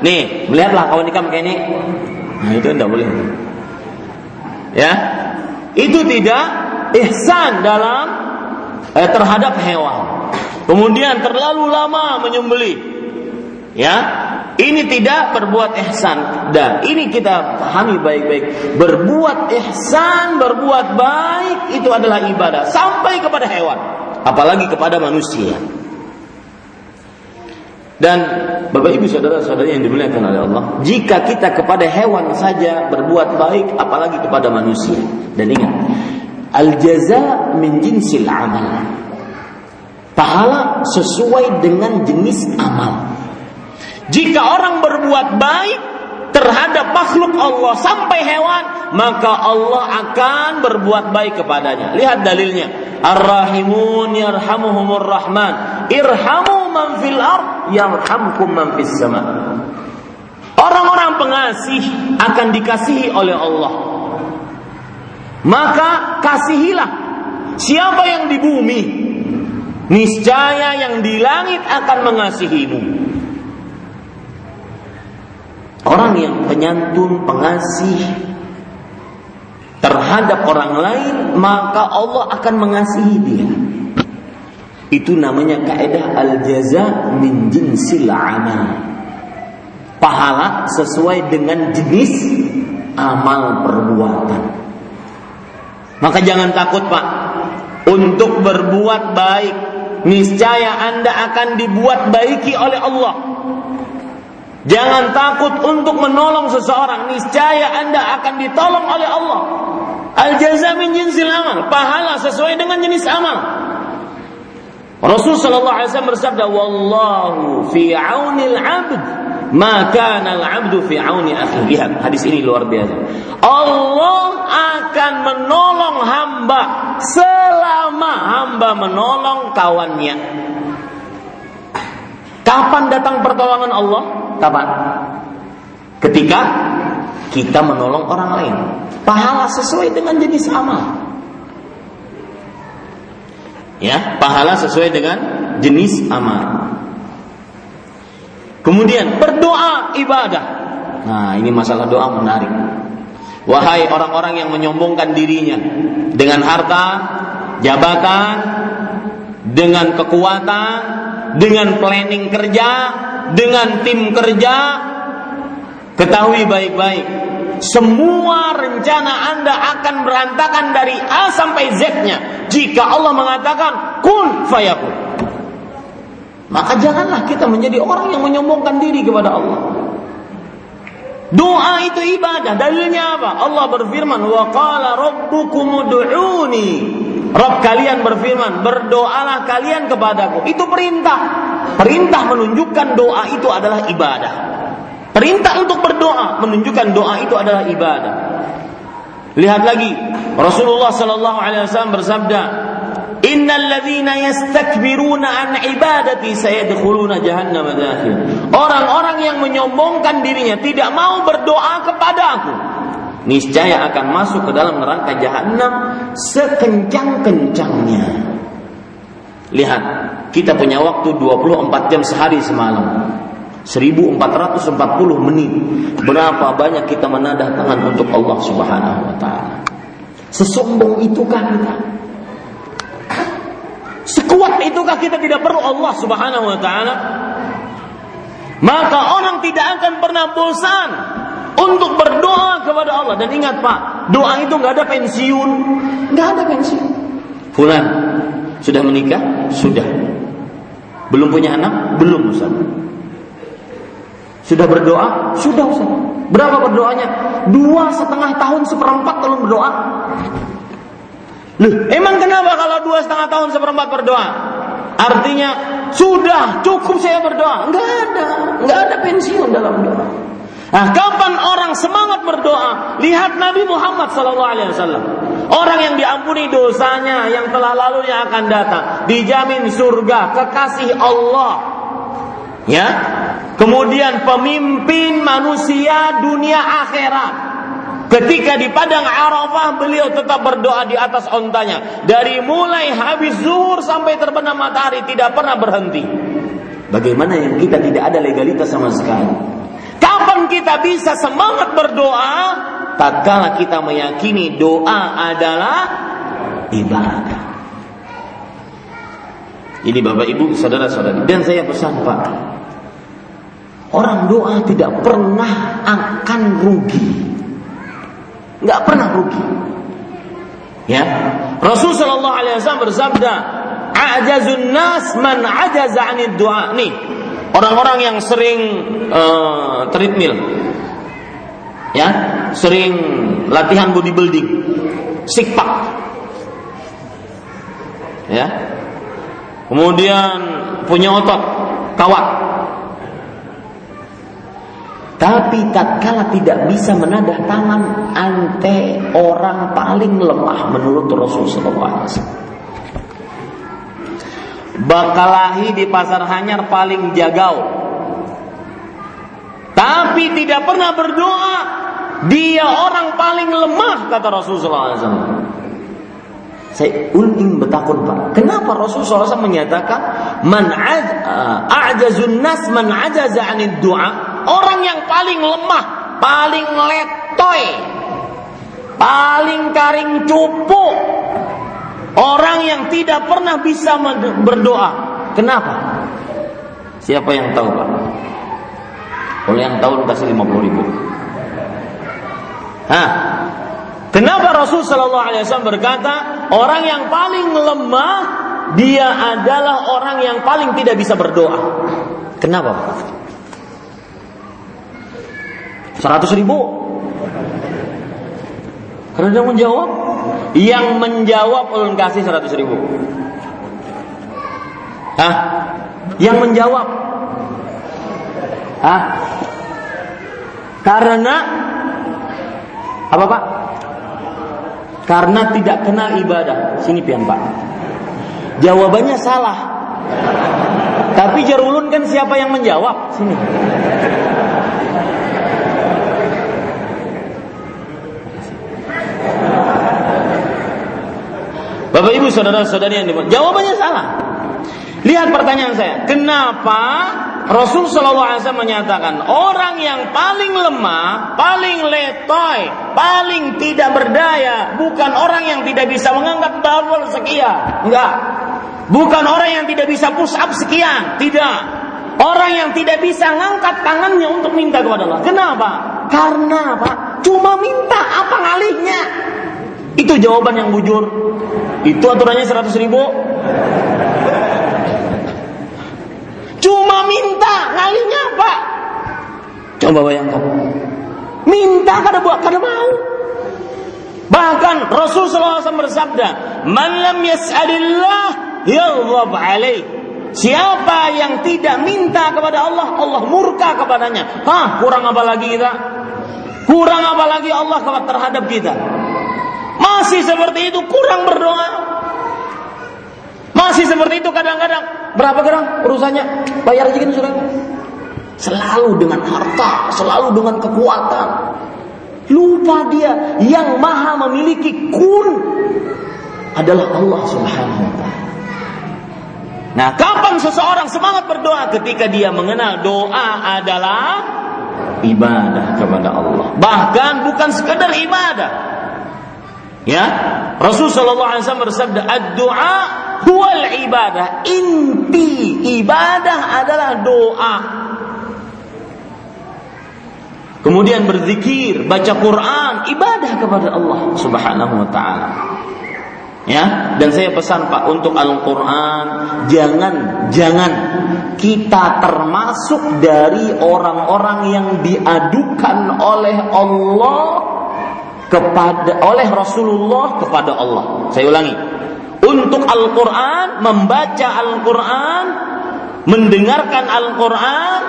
Nih, melihatlah kawan ikam kayak ini. Nah itu tidak boleh. Ya, itu tidak ihsan dalam eh, terhadap hewan. Kemudian terlalu lama menyembeli. Ya, ini tidak berbuat ihsan dan ini kita pahami baik-baik. Berbuat ihsan, berbuat baik itu adalah ibadah sampai kepada hewan, apalagi kepada manusia. Dan Bapak Ibu saudara-saudari yang dimuliakan oleh Allah, jika kita kepada hewan saja berbuat baik, apalagi kepada manusia. Dan ingat, al-jaza min jinsil amal. Pahala sesuai dengan jenis amal. Jika orang berbuat baik terhadap makhluk Allah sampai hewan, maka Allah akan berbuat baik kepadanya. Lihat dalilnya. Ar-rahimun yarhamuhumur rahman. Irhamu man fil ard yarhamkum man fis sama. Orang-orang pengasih akan dikasihi oleh Allah. Maka kasihilah siapa yang di bumi, niscaya yang di langit akan mengasihimu. Orang yang penyantun, pengasih terhadap orang lain, maka Allah akan mengasihi dia. Itu namanya kaidah al-jaza min jinsil amal. Pahala sesuai dengan jenis amal perbuatan. Maka jangan takut, Pak, untuk berbuat baik. Niscaya Anda akan dibuat baiki oleh Allah Jangan takut untuk menolong seseorang, niscaya Anda akan ditolong oleh Allah. Al jaza min jinsil amal, pahala sesuai dengan jenis amal. Rasul sallallahu alaihi wasallam bersabda, "Wallahu fi aunil 'abd maka al-'abdu fi auni akhi." Lihat, hadis ini luar biasa. Allah akan menolong hamba selama hamba menolong kawannya. Kapan datang pertolongan Allah? Kapan? Ketika kita menolong orang lain. Pahala sesuai dengan jenis amal. Ya, pahala sesuai dengan jenis amal. Kemudian berdoa ibadah. Nah, ini masalah doa menarik. Wahai orang-orang yang menyombongkan dirinya dengan harta, jabatan, dengan kekuatan, dengan planning kerja, dengan tim kerja, ketahui baik-baik semua rencana Anda akan berantakan dari A sampai Z-nya jika Allah mengatakan kun fayakun. Maka janganlah kita menjadi orang yang menyombongkan diri kepada Allah. Doa itu ibadah. Dalilnya apa? Allah berfirman, "Wa qala rabbukum ud'uni." Rabb kalian berfirman, "Berdoalah kalian kepadaku." Itu perintah. Perintah menunjukkan doa itu adalah ibadah. Perintah untuk berdoa menunjukkan doa itu adalah ibadah. Lihat lagi Rasulullah sallallahu alaihi wasallam bersabda, "Innal ladzina yastakbiruna an ibadati sayadkhuluna jahannam dakhil." Orang-orang yang menyombongkan dirinya tidak mau berdoa kepada aku, niscaya akan masuk ke dalam neraka jahanam sekencang-kencangnya. Lihat, kita punya waktu 24 jam sehari semalam. 1440 menit. Berapa banyak kita menadah tangan untuk Allah Subhanahu wa taala. Sesombong itukah kita? Sekuat itukah kita tidak perlu Allah Subhanahu wa taala? Maka orang tidak akan pernah bosan untuk berdoa kepada Allah dan ingat Pak, doa itu nggak ada pensiun, nggak ada pensiun. Fulan sudah menikah? Sudah. Belum punya anak? Belum Ustaz. Sudah berdoa? Sudah Ustaz. Berapa berdoanya? Dua setengah tahun seperempat kalau berdoa. Loh, emang kenapa kalau dua setengah tahun seperempat berdoa? Artinya sudah cukup saya berdoa. Enggak ada, enggak ada pensiun dalam doa. Nah, kapan orang semangat berdoa? Lihat Nabi Muhammad SAW. Orang yang diampuni dosanya yang telah lalu yang akan datang, dijamin surga, kekasih Allah. Ya, Kemudian pemimpin manusia dunia akhirat. Ketika di padang Arafah beliau tetap berdoa di atas ontanya. Dari mulai habis zuhur sampai terbenam matahari tidak pernah berhenti. Bagaimana yang kita tidak ada legalitas sama sekali? Kapan kita bisa semangat berdoa? Tatkala kita meyakini doa adalah ibadah. Ini Bapak Ibu, saudara-saudari, dan saya pesan Pak, Orang doa tidak pernah akan rugi. Nggak pernah rugi. Ya. Rasul sallallahu alaihi wasallam bersabda, "Ajazun nas man ajaza du'a." Nih, orang-orang yang sering uh, treadmill. Ya, sering latihan bodybuilding, six pack. Ya. Kemudian punya otot, kawat tapi tatkala tidak bisa menadah tangan ante orang paling lemah menurut Rasulullah SAW. Bakalahi di pasar hanyar paling jagau. Tapi tidak pernah berdoa. Dia orang paling lemah kata Rasulullah SAW. Saya ingin bertakun Pak. Kenapa Rasulullah SAW menyatakan man a'jazun nas man ajaza 'anid Orang yang paling lemah, paling letoy, paling karing cupu, orang yang tidak pernah bisa berdoa. Kenapa? Siapa yang tahu Pak? Kalau yang tahu kasih 50 ribu. Hah? Kenapa Rasul Shallallahu Alaihi Wasallam berkata orang yang paling lemah dia adalah orang yang paling tidak bisa berdoa. Kenapa? 100 ribu. Karena dia menjawab, yang menjawab ulun kasih 100 ribu. Hah? Yang menjawab. Hah? Karena apa Pak? Karena tidak kenal ibadah. Sini pian Pak. Jawabannya salah. Tapi jarulun kan siapa yang menjawab? Sini. Bapak Ibu saudara-saudari yang dimuliakan, jawabannya salah. Lihat pertanyaan saya, kenapa Rasul Shallallahu Alaihi Wasallam menyatakan orang yang paling lemah, paling letoy, paling tidak berdaya, bukan orang yang tidak bisa mengangkat barbel sekian, enggak. Bukan orang yang tidak bisa push up sekian, tidak. Orang yang tidak bisa mengangkat tangannya untuk minta kepada Allah. Kenapa? Karena apa? Cuma minta apa ngalihnya? Itu jawaban yang bujur. Itu aturannya 100 ribu. Cuma minta, ngalihnya apa? Coba bayangkan. Minta kada buat kada mau. Bahkan Rasul SAW bersabda, "Man lam yas'alillah yaghdab alaih." Siapa yang tidak minta kepada Allah, Allah murka kepadanya. Hah, kurang apa lagi kita? Kurang apa lagi Allah terhadap kita? Masih seperti itu kurang berdoa. Masih seperti itu kadang-kadang. Berapa gerang urusannya? Bayar aja sudah. Selalu dengan harta, selalu dengan kekuatan. Lupa dia yang maha memiliki kun adalah Allah subhanahu wa ta'ala. Nah, kapan seseorang semangat berdoa ketika dia mengenal doa adalah ibadah kepada Allah. Bahkan bukan sekedar ibadah. Ya, Rasul sallallahu alaihi wasallam bersabda, "Ad-du'a huwal ibadah." Inti ibadah adalah doa. Kemudian berzikir, baca Quran, ibadah kepada Allah Subhanahu wa taala. Ya, dan saya pesan Pak untuk Al-Qur'an jangan jangan kita termasuk dari orang-orang yang diadukan oleh Allah kepada oleh Rasulullah kepada Allah. Saya ulangi. Untuk Al-Qur'an, membaca Al-Qur'an, mendengarkan Al-Qur'an,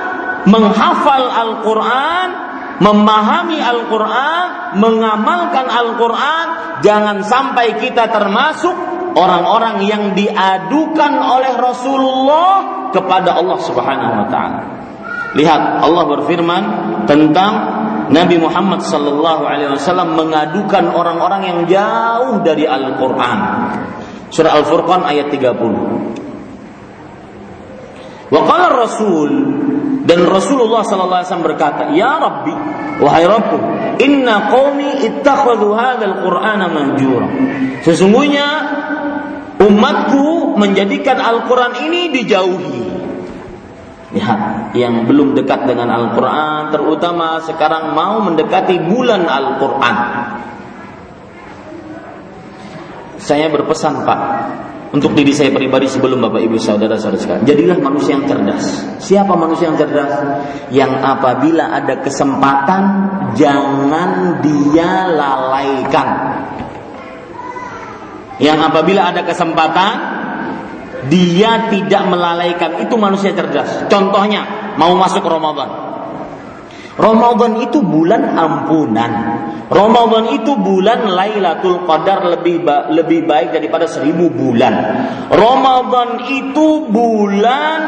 menghafal Al-Qur'an, memahami Al-Quran, mengamalkan Al-Quran, jangan sampai kita termasuk orang-orang yang diadukan oleh Rasulullah kepada Allah Subhanahu wa taala. Lihat Allah berfirman tentang Nabi Muhammad sallallahu alaihi wasallam mengadukan orang-orang yang jauh dari Al-Qur'an. Surah Al-Furqan ayat 30. Wa Rasul dan Rasulullah sallallahu alaihi wasallam berkata, "Ya Rabbi, wahai Rabbku, inna qaumi ittakhadhu hadzal Qur'ana mahjura." Sesungguhnya umatku menjadikan Al-Qur'an ini dijauhi. Lihat, yang belum dekat dengan Al-Quran, terutama sekarang mau mendekati bulan Al-Quran. Saya berpesan Pak, untuk diri saya pribadi sebelum Bapak Ibu saudara saudara sekalian. Jadilah manusia yang cerdas. Siapa manusia yang cerdas? Yang apabila ada kesempatan jangan dia lalaikan. Yang apabila ada kesempatan dia tidak melalaikan itu manusia cerdas. Contohnya mau masuk Ramadan. Ramadan itu bulan ampunan. Ramadan itu bulan Lailatul Qadar lebih ba lebih baik daripada seribu bulan. Ramadan itu bulan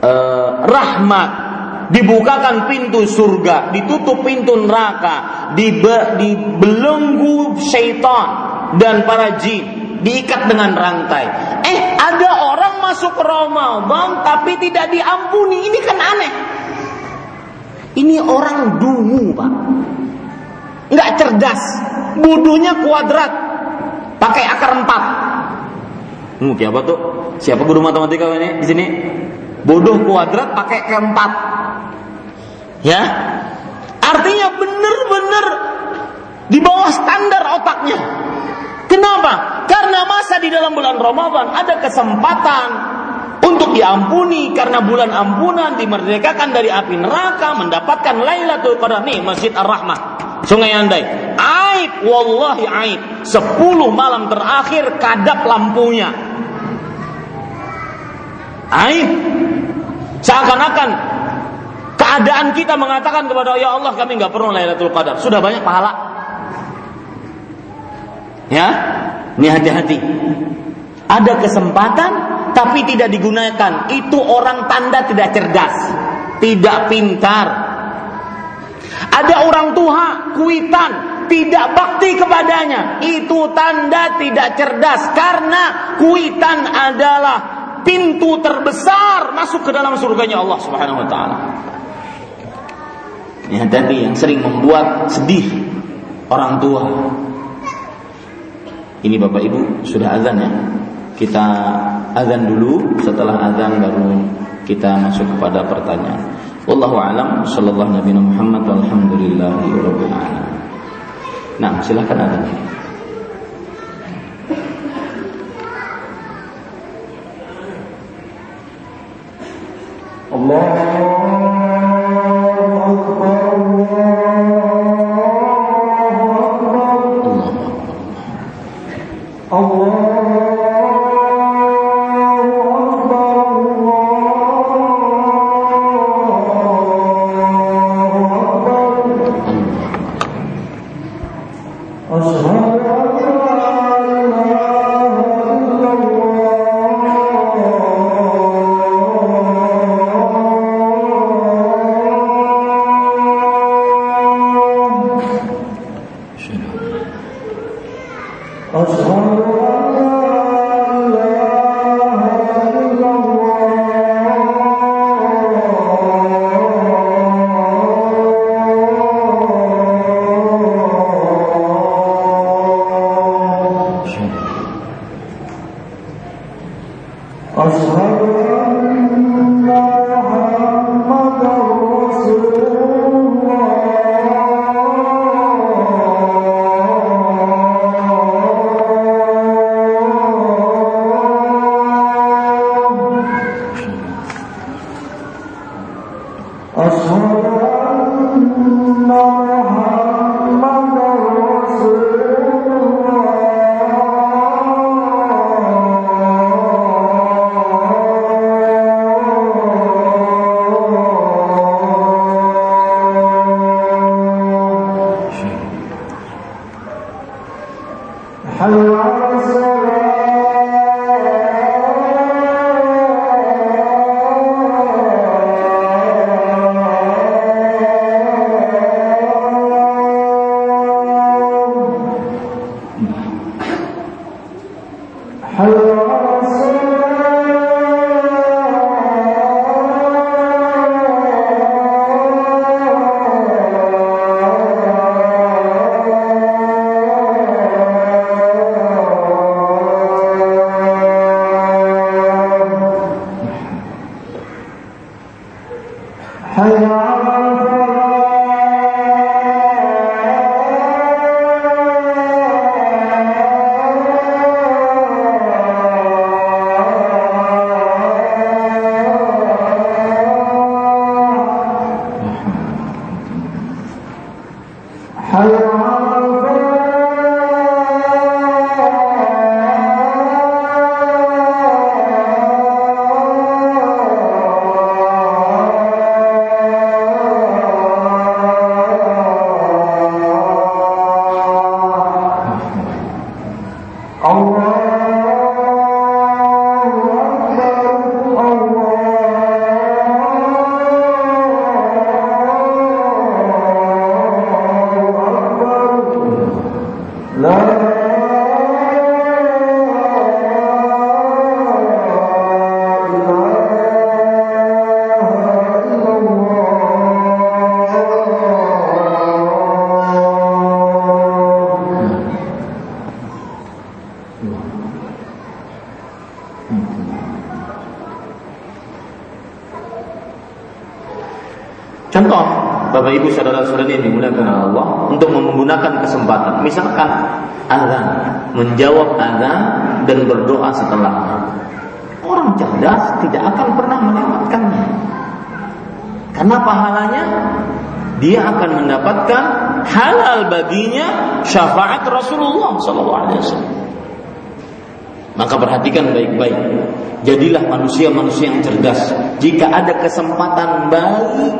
uh, rahmat. Dibukakan pintu surga, ditutup pintu neraka, dibe dibelenggu syaitan dan para jin, diikat dengan rantai. Eh, ada orang masuk Ramadan tapi tidak diampuni. Ini kan aneh. Ini orang dungu, Pak. Nggak cerdas. Bodohnya kuadrat. Pakai akar empat. Hmm, apa tuh? Siapa guru matematika ini di sini? Bodoh kuadrat pakai keempat. Ya. Artinya benar-benar di bawah standar otaknya. Kenapa? Karena masa di dalam bulan Ramadan ada kesempatan untuk diampuni karena bulan ampunan dimerdekakan dari api neraka mendapatkan Lailatul Qadar nih Masjid Ar-Rahmah Sungai Andai aib wallahi aib 10 malam terakhir kadap lampunya Aib. Seakan-akan keadaan kita mengatakan kepada ya Allah kami nggak perlu Lailatul Qadar, sudah banyak pahala. Ya, ini hati-hati. Ada kesempatan tapi tidak digunakan. Itu orang tanda tidak cerdas, tidak pintar. Ada orang tua kuitan tidak bakti kepadanya. Itu tanda tidak cerdas karena kuitan adalah pintu terbesar masuk ke dalam surganya Allah Subhanahu wa taala. Ya, tapi yang sering membuat sedih orang tua. Ini Bapak Ibu sudah azan ya. Kita azan dulu, setelah azan baru kita masuk kepada pertanyaan. Wallahu alam sallallahu nabi Muhammad walhamdulillahi rabbil alamin. Nah, silakan azan. Allah Contoh, Saudara-saudari yang dimuliakan Allah untuk menggunakan kesempatan. Misalkan azan, menjawab azan dan berdoa setelahnya. Orang cerdas tidak akan pernah melewatkannya. Karena pahalanya dia akan mendapatkan halal baginya syafaat Rasulullah SAW. Maka perhatikan baik-baik. Jadilah manusia-manusia yang cerdas. Jika ada kesempatan baik,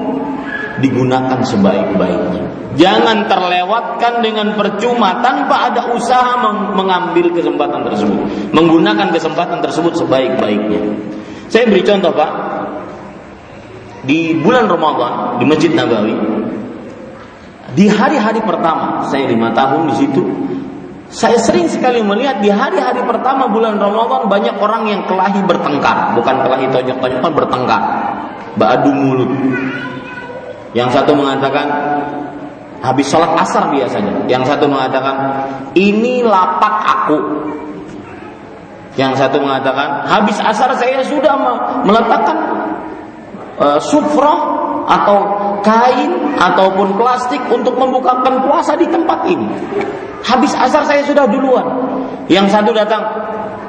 digunakan sebaik-baiknya. Jangan terlewatkan dengan percuma tanpa ada usaha mengambil kesempatan tersebut, menggunakan kesempatan tersebut sebaik-baiknya. Saya beri contoh, Pak. Di bulan Ramadan di Masjid Nabawi, di hari-hari pertama, saya lima tahun di situ, saya sering sekali melihat di hari-hari pertama bulan Ramadan banyak orang yang kelahi bertengkar, bukan kelahi tonjok-tonjokan bertengkar, beradu mulut. Yang satu mengatakan habis sholat asar biasanya, yang satu mengatakan ini lapak aku. Yang satu mengatakan habis asar saya sudah meletakkan uh, sufroh atau kain ataupun plastik untuk membukakan puasa di tempat ini. Habis asar saya sudah duluan. Yang satu datang,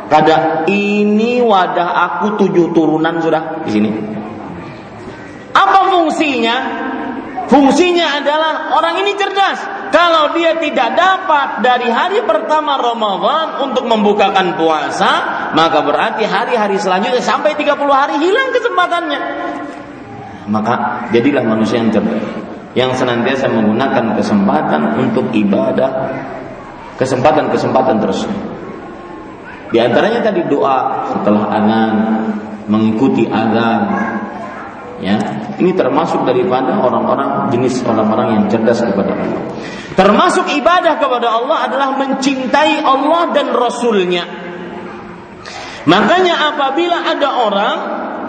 kada ini wadah aku tujuh turunan sudah di sini. Apa fungsinya? Fungsinya adalah orang ini cerdas. Kalau dia tidak dapat dari hari pertama Ramadan untuk membukakan puasa, maka berarti hari-hari selanjutnya sampai 30 hari hilang kesempatannya. Maka jadilah manusia yang cerdas yang senantiasa menggunakan kesempatan untuk ibadah kesempatan-kesempatan terus. Di antaranya tadi doa setelah azan, mengikuti azan. Ya, ini termasuk daripada orang-orang jenis orang-orang yang cerdas kepada Allah. Termasuk ibadah kepada Allah adalah mencintai Allah dan Rasulnya. Makanya apabila ada orang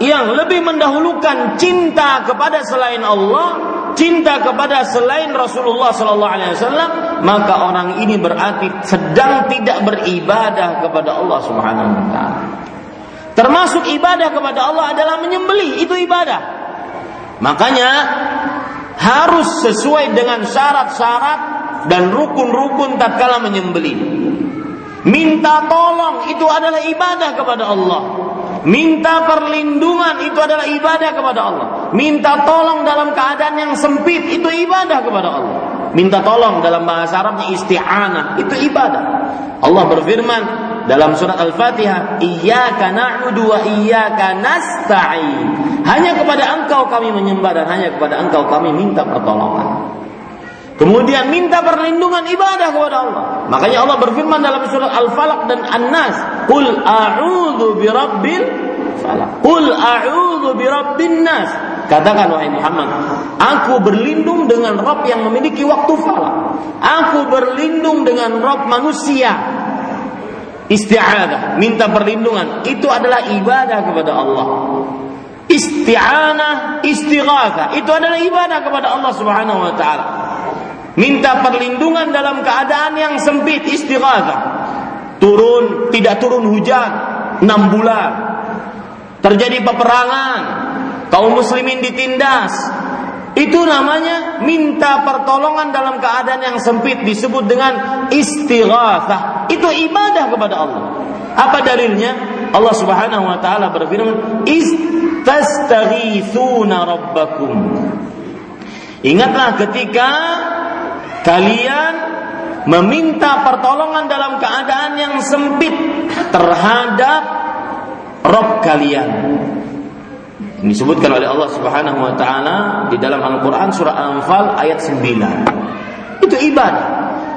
yang lebih mendahulukan cinta kepada selain Allah cinta kepada selain Rasulullah Sallallahu Alaihi Wasallam, maka orang ini berarti sedang tidak beribadah kepada Allah Subhanahu Wa Taala. Termasuk ibadah kepada Allah adalah menyembelih, itu ibadah. Makanya harus sesuai dengan syarat-syarat dan rukun-rukun tatkala menyembelih. Minta tolong itu adalah ibadah kepada Allah. Minta perlindungan itu adalah ibadah kepada Allah. Minta tolong dalam keadaan yang sempit itu ibadah kepada Allah. Minta tolong dalam bahasa Arabnya isti'anah itu ibadah. Allah berfirman dalam surat Al-Fatihah, "Iyyaka na'budu wa iyyaka nasta'in." Hanya kepada Engkau kami menyembah dan hanya kepada Engkau kami minta pertolongan. Kemudian minta perlindungan ibadah kepada Allah. Makanya Allah berfirman dalam surat Al-Falaq dan An-Nas, "Qul a'udzu birabbil falaq." Qul a'udzu birabbin nas. Katakan wahai Muhammad, aku berlindung dengan Rabb yang memiliki waktu falak. Aku berlindung dengan Rabb manusia. Isti'adah, minta perlindungan, itu adalah ibadah kepada Allah. Isti'anah, istighatsah, itu adalah ibadah kepada Allah Subhanahu wa taala. Minta perlindungan dalam keadaan yang sempit istighatsah. Turun, tidak turun hujan 6 bulan. Terjadi peperangan, kaum muslimin ditindas. Itu namanya minta pertolongan dalam keadaan yang sempit disebut dengan istighatsah. Itu ibadah kepada Allah. Apa dalilnya? Allah Subhanahu wa taala berfirman, "Istastaghithuna rabbakum." Ingatlah ketika kalian meminta pertolongan dalam keadaan yang sempit terhadap Rob kalian. Disebutkan oleh Allah Subhanahu wa taala di dalam Al-Qur'an surah Al-Anfal ayat 9. Itu ibadah.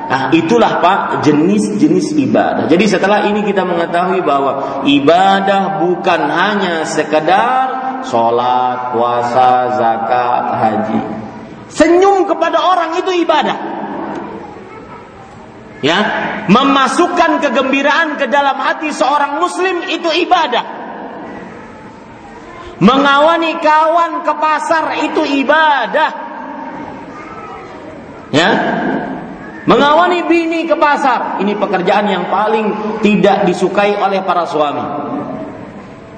Nah, itulah Pak jenis-jenis ibadah. Jadi setelah ini kita mengetahui bahwa ibadah bukan hanya sekedar sholat, puasa, zakat, haji. Senyum kepada orang itu ibadah ya memasukkan kegembiraan ke dalam hati seorang muslim itu ibadah mengawani kawan ke pasar itu ibadah ya mengawani bini ke pasar ini pekerjaan yang paling tidak disukai oleh para suami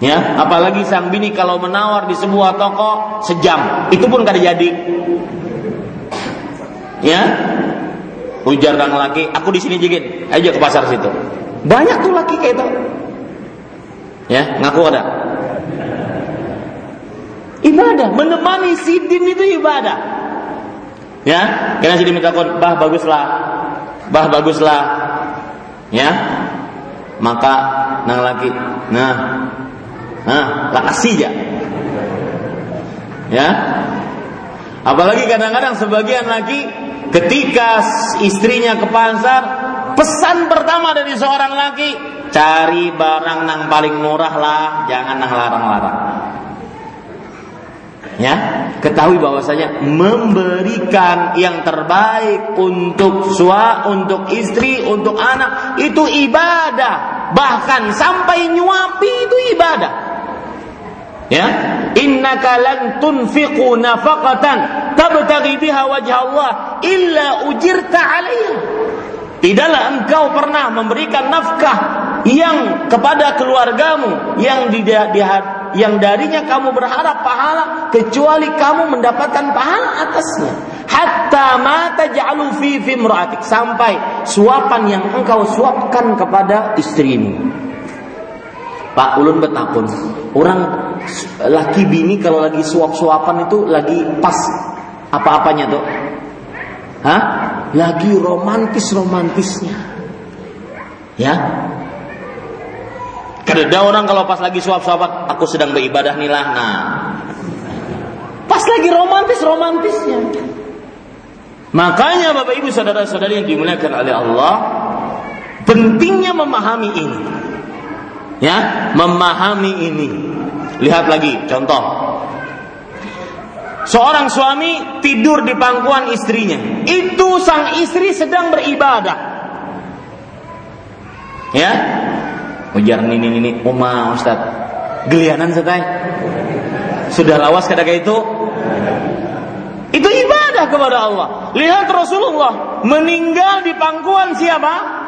ya apalagi sang bini kalau menawar di sebuah toko sejam itu pun kada jadi ya Ujar kang laki, aku di sini jigit, aja ke pasar situ. Banyak tuh laki kayak itu. Ya, ngaku ada. Ibadah, menemani sidin itu ibadah. Ya, karena sidin minta bah baguslah, bah baguslah. Ya, maka nang laki nah nah kasih ya. Ya. Apalagi kadang-kadang sebagian laki ketika istrinya ke pasar pesan pertama dari seorang laki cari barang nang paling murah lah jangan nang larang-larang ya ketahui bahwasanya memberikan yang terbaik untuk sua untuk istri untuk anak itu ibadah. Bahkan sampai nyuapi itu ibadah. Ya innaka lan tunfiqu nafaqatan tabtaghi biha wajh Allah illa ujirta 'alaiha. Tidaklah engkau pernah memberikan nafkah yang kepada keluargamu yang di, di, yang darinya kamu berharap pahala kecuali kamu mendapatkan pahala atasnya. Hatta mata ja'alu fi sampai suapan yang engkau suapkan kepada istrimu. Pak ulun betapun orang laki bini kalau lagi suap-suapan itu lagi pas apa-apanya tuh Hah? Lagi romantis-romantisnya. Ya, ada orang kalau pas lagi suap-suapan, aku sedang beribadah nih lah. Nah, pas lagi romantis-romantisnya. Makanya Bapak Ibu saudara-saudari yang dimuliakan oleh Allah, pentingnya memahami ini. Ya, memahami ini. Lihat lagi contoh. Seorang suami tidur di pangkuan istrinya. Itu sang istri sedang beribadah. Ya, ujar nini nini uma ustad gelianan setai sudah lawas kadang itu. Itu ibadah kepada Allah. Lihat Rasulullah meninggal di pangkuan siapa?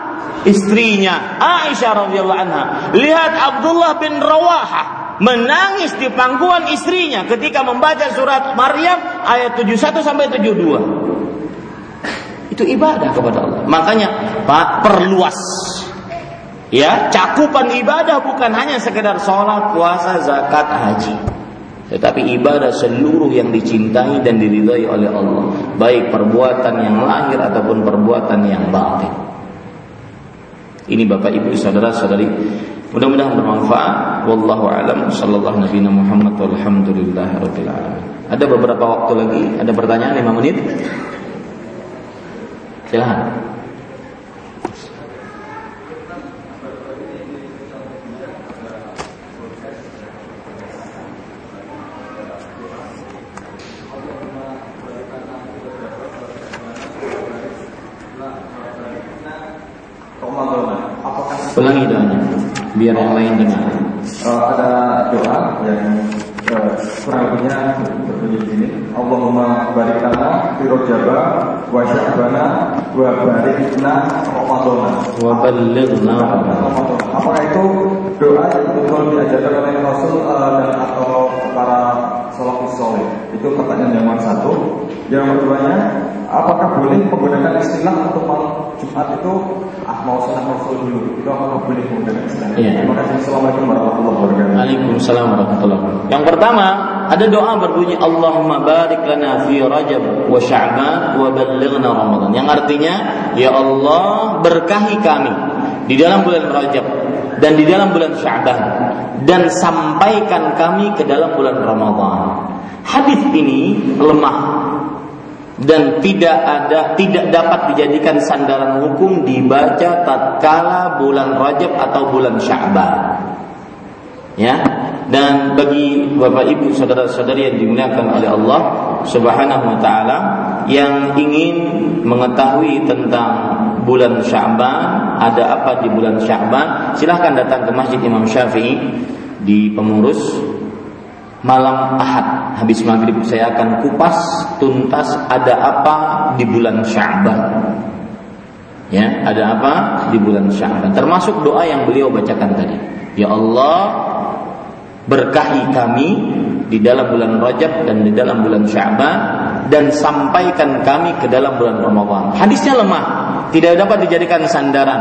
Istrinya Aisyah radhiyallahu anha. Lihat Abdullah bin Rawaha menangis di pangkuan istrinya ketika membaca surat Maryam ayat 71 sampai 72 itu ibadah kepada Allah. Makanya Pak perluas Ya, cakupan ibadah bukan hanya sekedar sholat, puasa, zakat, haji. Tetapi ibadah seluruh yang dicintai dan diridhai oleh Allah. Baik perbuatan yang lahir ataupun perbuatan yang batin. Ini Bapak Ibu saudara saudari Mudah-mudahan bermanfaat. Wallahu a'lam. Sallallahu Nabi Muhammad walhamdulillah rabbil alamin. Ada beberapa waktu lagi. Ada pertanyaan 5 menit. Silahkan. Ulangi doanya biar yang lain dengar. Uh, ada doa yang uh, kurang lebihnya berbunyi ini. Allahumma barik lana fi rajaba wa sya'bana wa barikna ramadana. Wa ballighna Apakah itu doa yang betul diajarkan oleh Rasul uh, dan atau para salafus soleh? Itu pertanyaan yang satu. Yang keduanya, apakah boleh menggunakan istilah untuk malam Jumat itu mau senang Rasul dulu itu apakah boleh istilah? Iya. Terima kasih. Assalamualaikum warahmatullahi wabarakatuh. Waalaikumsalam warahmatullahi wabarakatuh. Yang pertama, ada doa berbunyi Allahumma barik lana fi Rajab wa Sya'ban wa ballighna Ramadan. Yang artinya, ya Allah berkahi kami di dalam bulan Rajab dan di dalam bulan Sya'ban dan sampaikan kami ke dalam bulan Ramadan. Hadis ini lemah dan tidak ada tidak dapat dijadikan sandaran hukum dibaca tatkala bulan Rajab atau bulan Sya'ban. Ya. Dan bagi Bapak Ibu saudara-saudari yang dimuliakan oleh Allah Subhanahu wa taala yang ingin mengetahui tentang bulan Sya'ban, ada apa di bulan Sya'ban, silahkan datang ke Masjid Imam Syafi'i di pengurus malam Ahad habis maghrib saya akan kupas tuntas ada apa di bulan Sya'ban. Ya, ada apa di bulan Sya'ban. Termasuk doa yang beliau bacakan tadi. Ya Allah, berkahi kami di dalam bulan Rajab dan di dalam bulan Sya'ban dan sampaikan kami ke dalam bulan Ramadan. Hadisnya lemah, tidak dapat dijadikan sandaran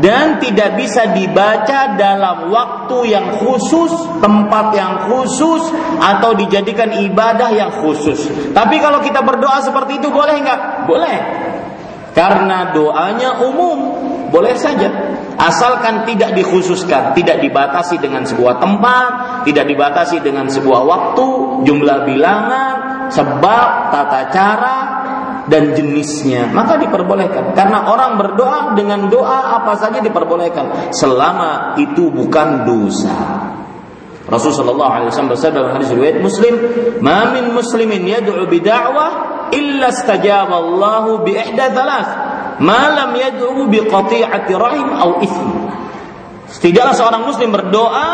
dan tidak bisa dibaca dalam waktu yang khusus, tempat yang khusus atau dijadikan ibadah yang khusus. Tapi kalau kita berdoa seperti itu boleh nggak? Boleh. Karena doanya umum. boleh saja. Asalkan tidak dikhususkan, tidak dibatasi dengan sebuah tempat, tidak dibatasi dengan sebuah waktu, jumlah bilangan, sebab, tata cara, dan jenisnya. Maka diperbolehkan. Karena orang berdoa dengan doa apa saja diperbolehkan. Selama itu bukan dosa. Rasulullah Alaihi Wasallam bersabda dalam hadis riwayat Muslim, "Ma min muslimin yad'u bi da'wah illa istajaba Allahu bi ihda thalath, ma lam yad'u bi qati'ati rahim aw ithm." Tidaklah seorang muslim berdoa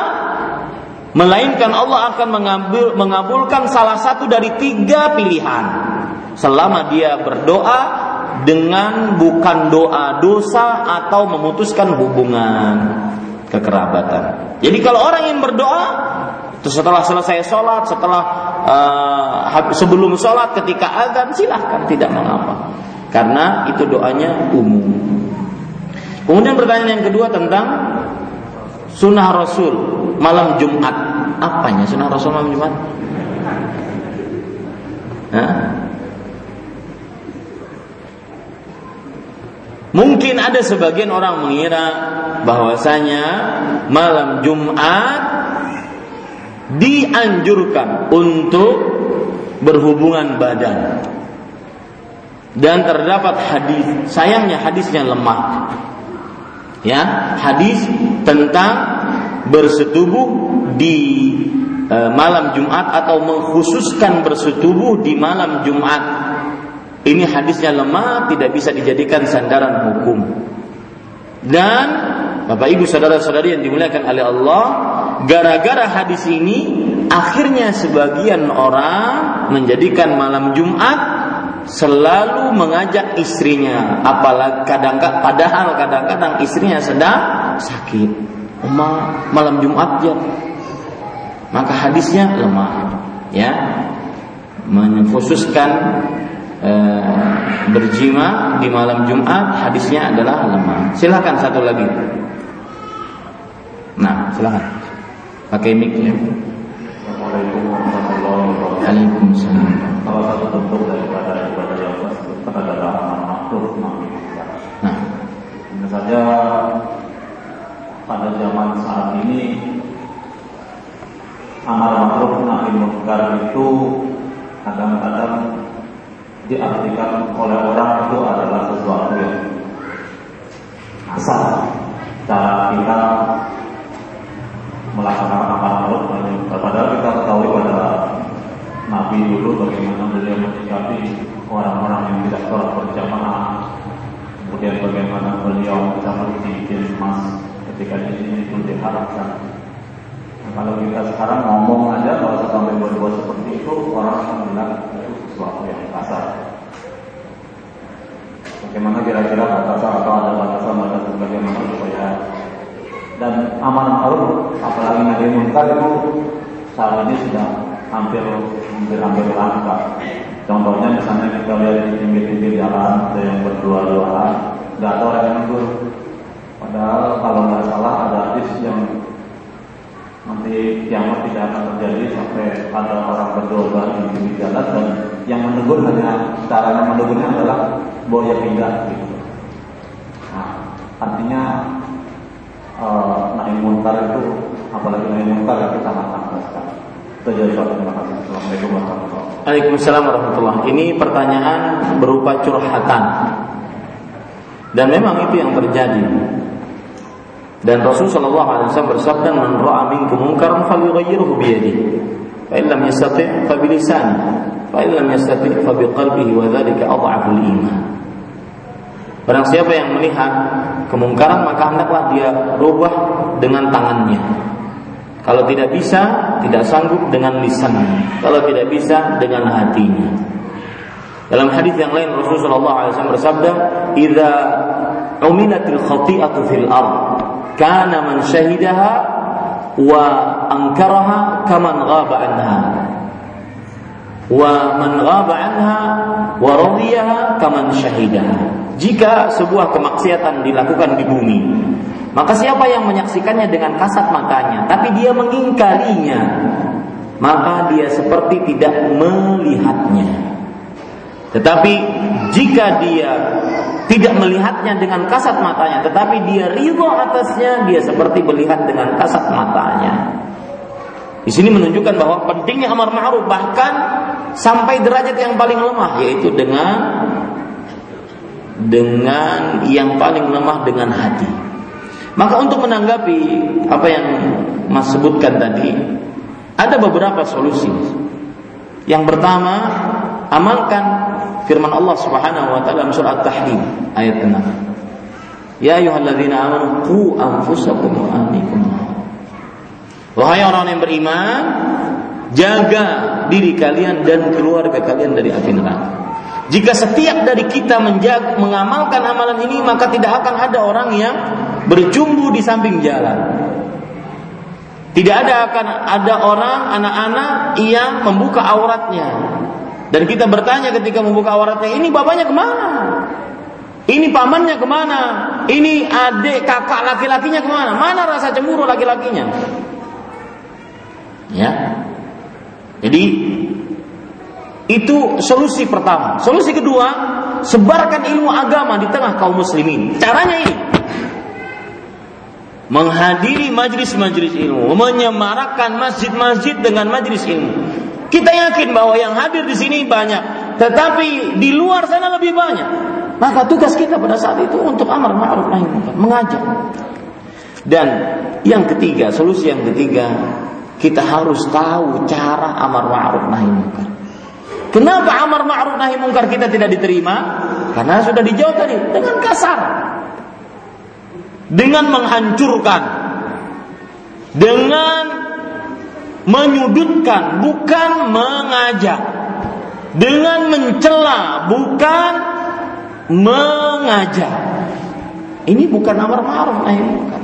melainkan Allah akan mengambil, mengabulkan salah satu dari tiga pilihan selama dia berdoa dengan bukan doa dosa atau memutuskan hubungan kekerabatan. Jadi kalau orang yang berdoa setelah selesai sholat, setelah uh, sebelum sholat, ketika azan silahkan tidak mengapa, karena itu doanya umum. Kemudian pertanyaan yang kedua tentang sunnah Rasul malam Jumat. Apanya sunnah Rasul malam Jumat? Hah? Mungkin ada sebagian orang mengira bahwasanya malam Jumat dianjurkan untuk berhubungan badan. Dan terdapat hadis, sayangnya hadisnya lemah. Ya, hadis tentang bersetubuh di e, malam Jumat atau mengkhususkan bersetubuh di malam Jumat ini hadisnya lemah, tidak bisa dijadikan sandaran hukum. Dan Bapak Ibu saudara-saudari yang dimuliakan oleh Allah, gara-gara hadis ini akhirnya sebagian orang menjadikan malam Jumat selalu mengajak istrinya, apalagi kadang padahal kadang-kadang istrinya sedang sakit. Uma malam Jumat ya. Maka hadisnya lemah, ya. Mengkhususkan Eh, berjima di malam Jumat hadisnya adalah lemah. Silakan satu lagi. Nah, silakan. Pakai mic ya. Assalamualaikum. Waalaikumsalam. Salah satu bentuk daripada ibadah yang tersebut adalah makhluk Nah, saja pada zaman saat ini amar makhluk nahi munkar itu kadang-kadang diartikan oleh orang itu adalah sesuatu yang asal cara kita melaksanakan amal maulud padahal kita ketahui pada Nabi dulu bagaimana beliau menyikapi orang-orang yang tidak sholat berjamaah. Kemudian bagaimana beliau mencabut jenis emas ketika sini itu diharapkan. Nah, kalau kita sekarang ngomong aja kalau sampai berbuat seperti itu orang akan bilang itu sesuatu yang kasar Bagaimana kira-kira batasan atau ada batasan-batasan bagaimana supaya dan aman ma'ruf apalagi nabi munkar itu saat ini sudah hampir hampir hampir langka. Contohnya misalnya kita lihat di pinggir-pinggir jalan ada yang berdua-duaan, nggak tahu yang negur. Padahal kalau nggak salah ada hadis yang nanti kiamat tidak akan terjadi sampai ada orang berdua di pinggir jalan dan yang menegur hanya caranya menegurnya adalah boya pindah gitu. Nah, artinya uh, naik munkar itu apalagi naik munkar itu sangat sangat sekali. Itu jadi terima kasih. Assalamualaikum warahmatullahi wabarakatuh. Waalaikumsalam warahmatullahi Ini pertanyaan berupa curhatan. Dan memang itu yang terjadi. Dan Rasul sallallahu alaihi wasallam bersabda, "Man ra'a minkum munkaran falyughayyirhu bi yadihi, fa in lam yastati' fa bi lisanihi, fa in lam yastati' fa bi qalbihi wa dzalika adhaful iman." Barang siapa yang melihat kemungkaran maka hendaklah dia rubah dengan tangannya. Kalau tidak bisa, tidak sanggup dengan lisannya. Kalau tidak bisa dengan hatinya. Dalam hadis yang lain Rasulullah SAW bersabda, "Idza umilatil khati'atu fil ard, kana man syahidaha wa ankaraha kaman ghaba anha. Wa man ghaba anha wa radiyaha kaman syahidaha jika sebuah kemaksiatan dilakukan di bumi maka siapa yang menyaksikannya dengan kasat matanya tapi dia mengingkarinya maka dia seperti tidak melihatnya. Tetapi jika dia tidak melihatnya dengan kasat matanya, tetapi dia ridho atasnya, dia seperti melihat dengan kasat matanya. Di sini menunjukkan bahwa pentingnya amar ma'ruf bahkan sampai derajat yang paling lemah yaitu dengan dengan yang paling lemah dengan hati. Maka untuk menanggapi apa yang Mas sebutkan tadi, ada beberapa solusi. Yang pertama, amalkan firman Allah Subhanahu wa taala dalam surah At-Tahrim ayat 6. Ya ayyuhalladzina amanu qu anfusakum wa ahlikum. Wahai orang yang beriman, jaga diri kalian dan keluarga kalian dari api neraka. Jika setiap dari kita menjaga, mengamalkan amalan ini, maka tidak akan ada orang yang berjumbu di samping jalan. Tidak ada akan ada orang anak-anak yang membuka auratnya dan kita bertanya ketika membuka auratnya, ini bapaknya ke mana? Ini pamannya ke mana? Ini adik kakak laki-lakinya ke mana? Mana rasa cemburu laki-lakinya? Ya. Jadi itu solusi pertama. Solusi kedua, sebarkan ilmu agama di tengah kaum muslimin. Caranya ini. Menghadiri majlis-majlis ilmu, menyemarakkan masjid-masjid dengan majlis ilmu. Kita yakin bahwa yang hadir di sini banyak, tetapi di luar sana lebih banyak. Maka tugas kita pada saat itu untuk amar ma'ruf nahi munkar, mengajak. Dan yang ketiga, solusi yang ketiga, kita harus tahu cara amar ma'ruf nahi munkar. Kenapa amar ma'ruf nahi munkar kita tidak diterima? Karena sudah dijawab tadi dengan kasar. Dengan menghancurkan. Dengan menyudutkan bukan mengajak dengan mencela bukan mengajak ini bukan amar ma'ruf nahi munkar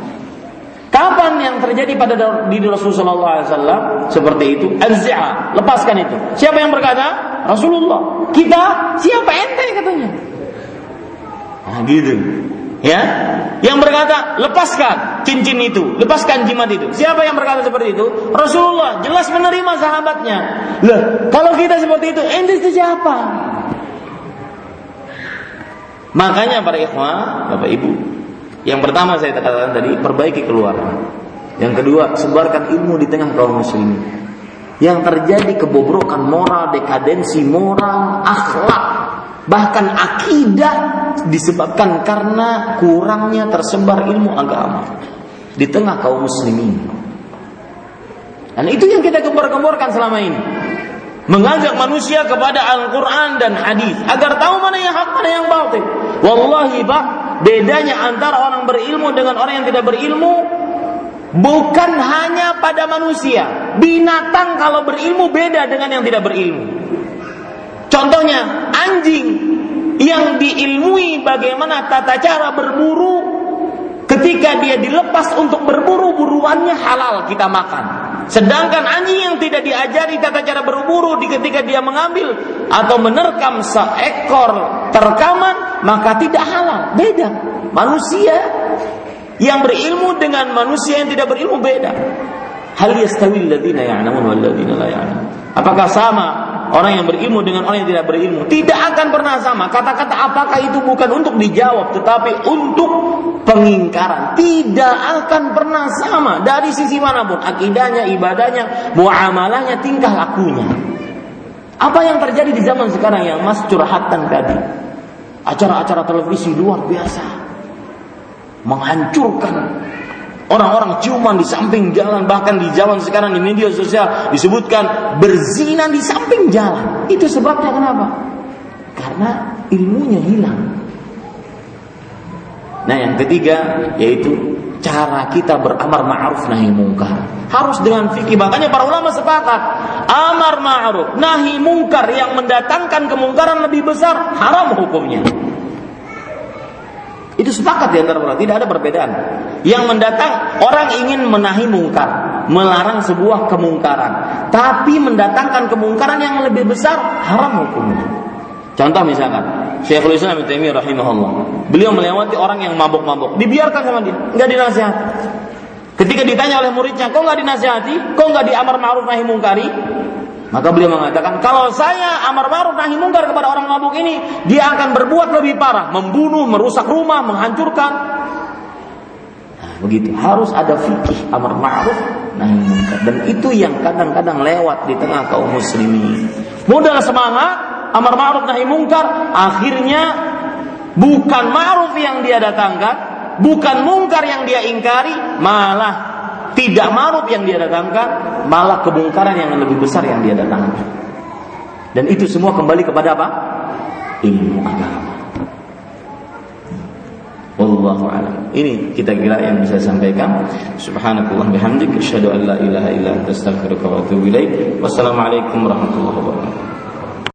Kapan yang terjadi pada diri Rasulullah SAW seperti itu? Azza, lepaskan itu. Siapa yang berkata? Rasulullah. Kita siapa ente katanya? Nah, gitu. Ya, yang berkata lepaskan cincin itu, lepaskan jimat itu. Siapa yang berkata seperti itu? Rasulullah jelas menerima sahabatnya. Loh, kalau kita seperti itu, ente siapa? Makanya para ikhwah, Bapak Ibu, yang pertama saya katakan tadi, perbaiki keluarga. Yang kedua, sebarkan ilmu di tengah kaum muslimin. Yang terjadi kebobrokan moral, dekadensi moral, akhlak, Bahkan akidah disebabkan karena kurangnya tersebar ilmu agama di tengah kaum muslimin. Dan itu yang kita gembor-gemborkan selama ini. Mengajak manusia kepada Al-Quran dan hadis agar tahu mana yang hak, mana yang batil. Wallahi pak, bedanya antara orang berilmu dengan orang yang tidak berilmu bukan hanya pada manusia. Binatang kalau berilmu beda dengan yang tidak berilmu. Contohnya anjing yang diilmui bagaimana tata cara berburu ketika dia dilepas untuk berburu buruannya halal kita makan. Sedangkan anjing yang tidak diajari tata cara berburu di ketika dia mengambil atau menerkam seekor terkaman maka tidak halal. Beda. Manusia yang berilmu dengan manusia yang tidak berilmu beda. Hal yastawi alladziina ya'lamun wal ladziina la ya'lamun. Apakah sama orang yang berilmu dengan orang yang tidak berilmu tidak akan pernah sama. Kata-kata apakah itu bukan untuk dijawab tetapi untuk pengingkaran. Tidak akan pernah sama dari sisi mana pun akidahnya, ibadahnya, muamalahnya, tingkah lakunya. Apa yang terjadi di zaman sekarang yang Mas curhatan tadi? Acara-acara televisi luar biasa. Menghancurkan Orang-orang ciuman di samping jalan, bahkan di zaman sekarang di media sosial disebutkan berzina di samping jalan. Itu sebabnya kenapa? Karena ilmunya hilang. Nah yang ketiga yaitu cara kita beramar ma'ruf nahi mungkar. Harus dengan fikih. Makanya para ulama sepakat amar ma'ruf nahi mungkar yang mendatangkan kemungkaran lebih besar haram hukumnya. Itu sepakat di antara orang, tidak ada perbedaan. Yang mendatang orang ingin menahi mungkar, melarang sebuah kemungkaran, tapi mendatangkan kemungkaran yang lebih besar haram hukumnya. Contoh misalkan, Syekhul Islam Ibnu Taimiyah rahimahullah. Beliau melewati orang yang mabuk-mabuk, dibiarkan sama dia, nggak dinasihat. Ketika ditanya oleh muridnya, kok nggak dinasihati, kok nggak diamar ma'ruf nahi mungkari? Maka beliau mengatakan, kalau saya amar ma'ruf nahi mungkar kepada orang mabuk ini, dia akan berbuat lebih parah, membunuh, merusak rumah, menghancurkan. Nah, begitu. Harus ada fikih amar ma'ruf nahi mungkar. Dan itu yang kadang-kadang lewat di tengah kaum muslimin. Modal semangat, amar ma'ruf nahi mungkar, akhirnya bukan ma'ruf yang dia datangkan, bukan mungkar yang dia ingkari, malah tidak maruf yang dia datangkan, malah kebongkaran yang lebih besar yang dia datangkan. Dan itu semua kembali kepada apa? Ilmu agama. Wallahu a'lam. Ini kita kira yang bisa sampaikan. Subhanakallah bihamdik asyhadu an la ilaha illa anta astaghfiruka wa. Wassalamualaikum warahmatullahi wabarakatuh.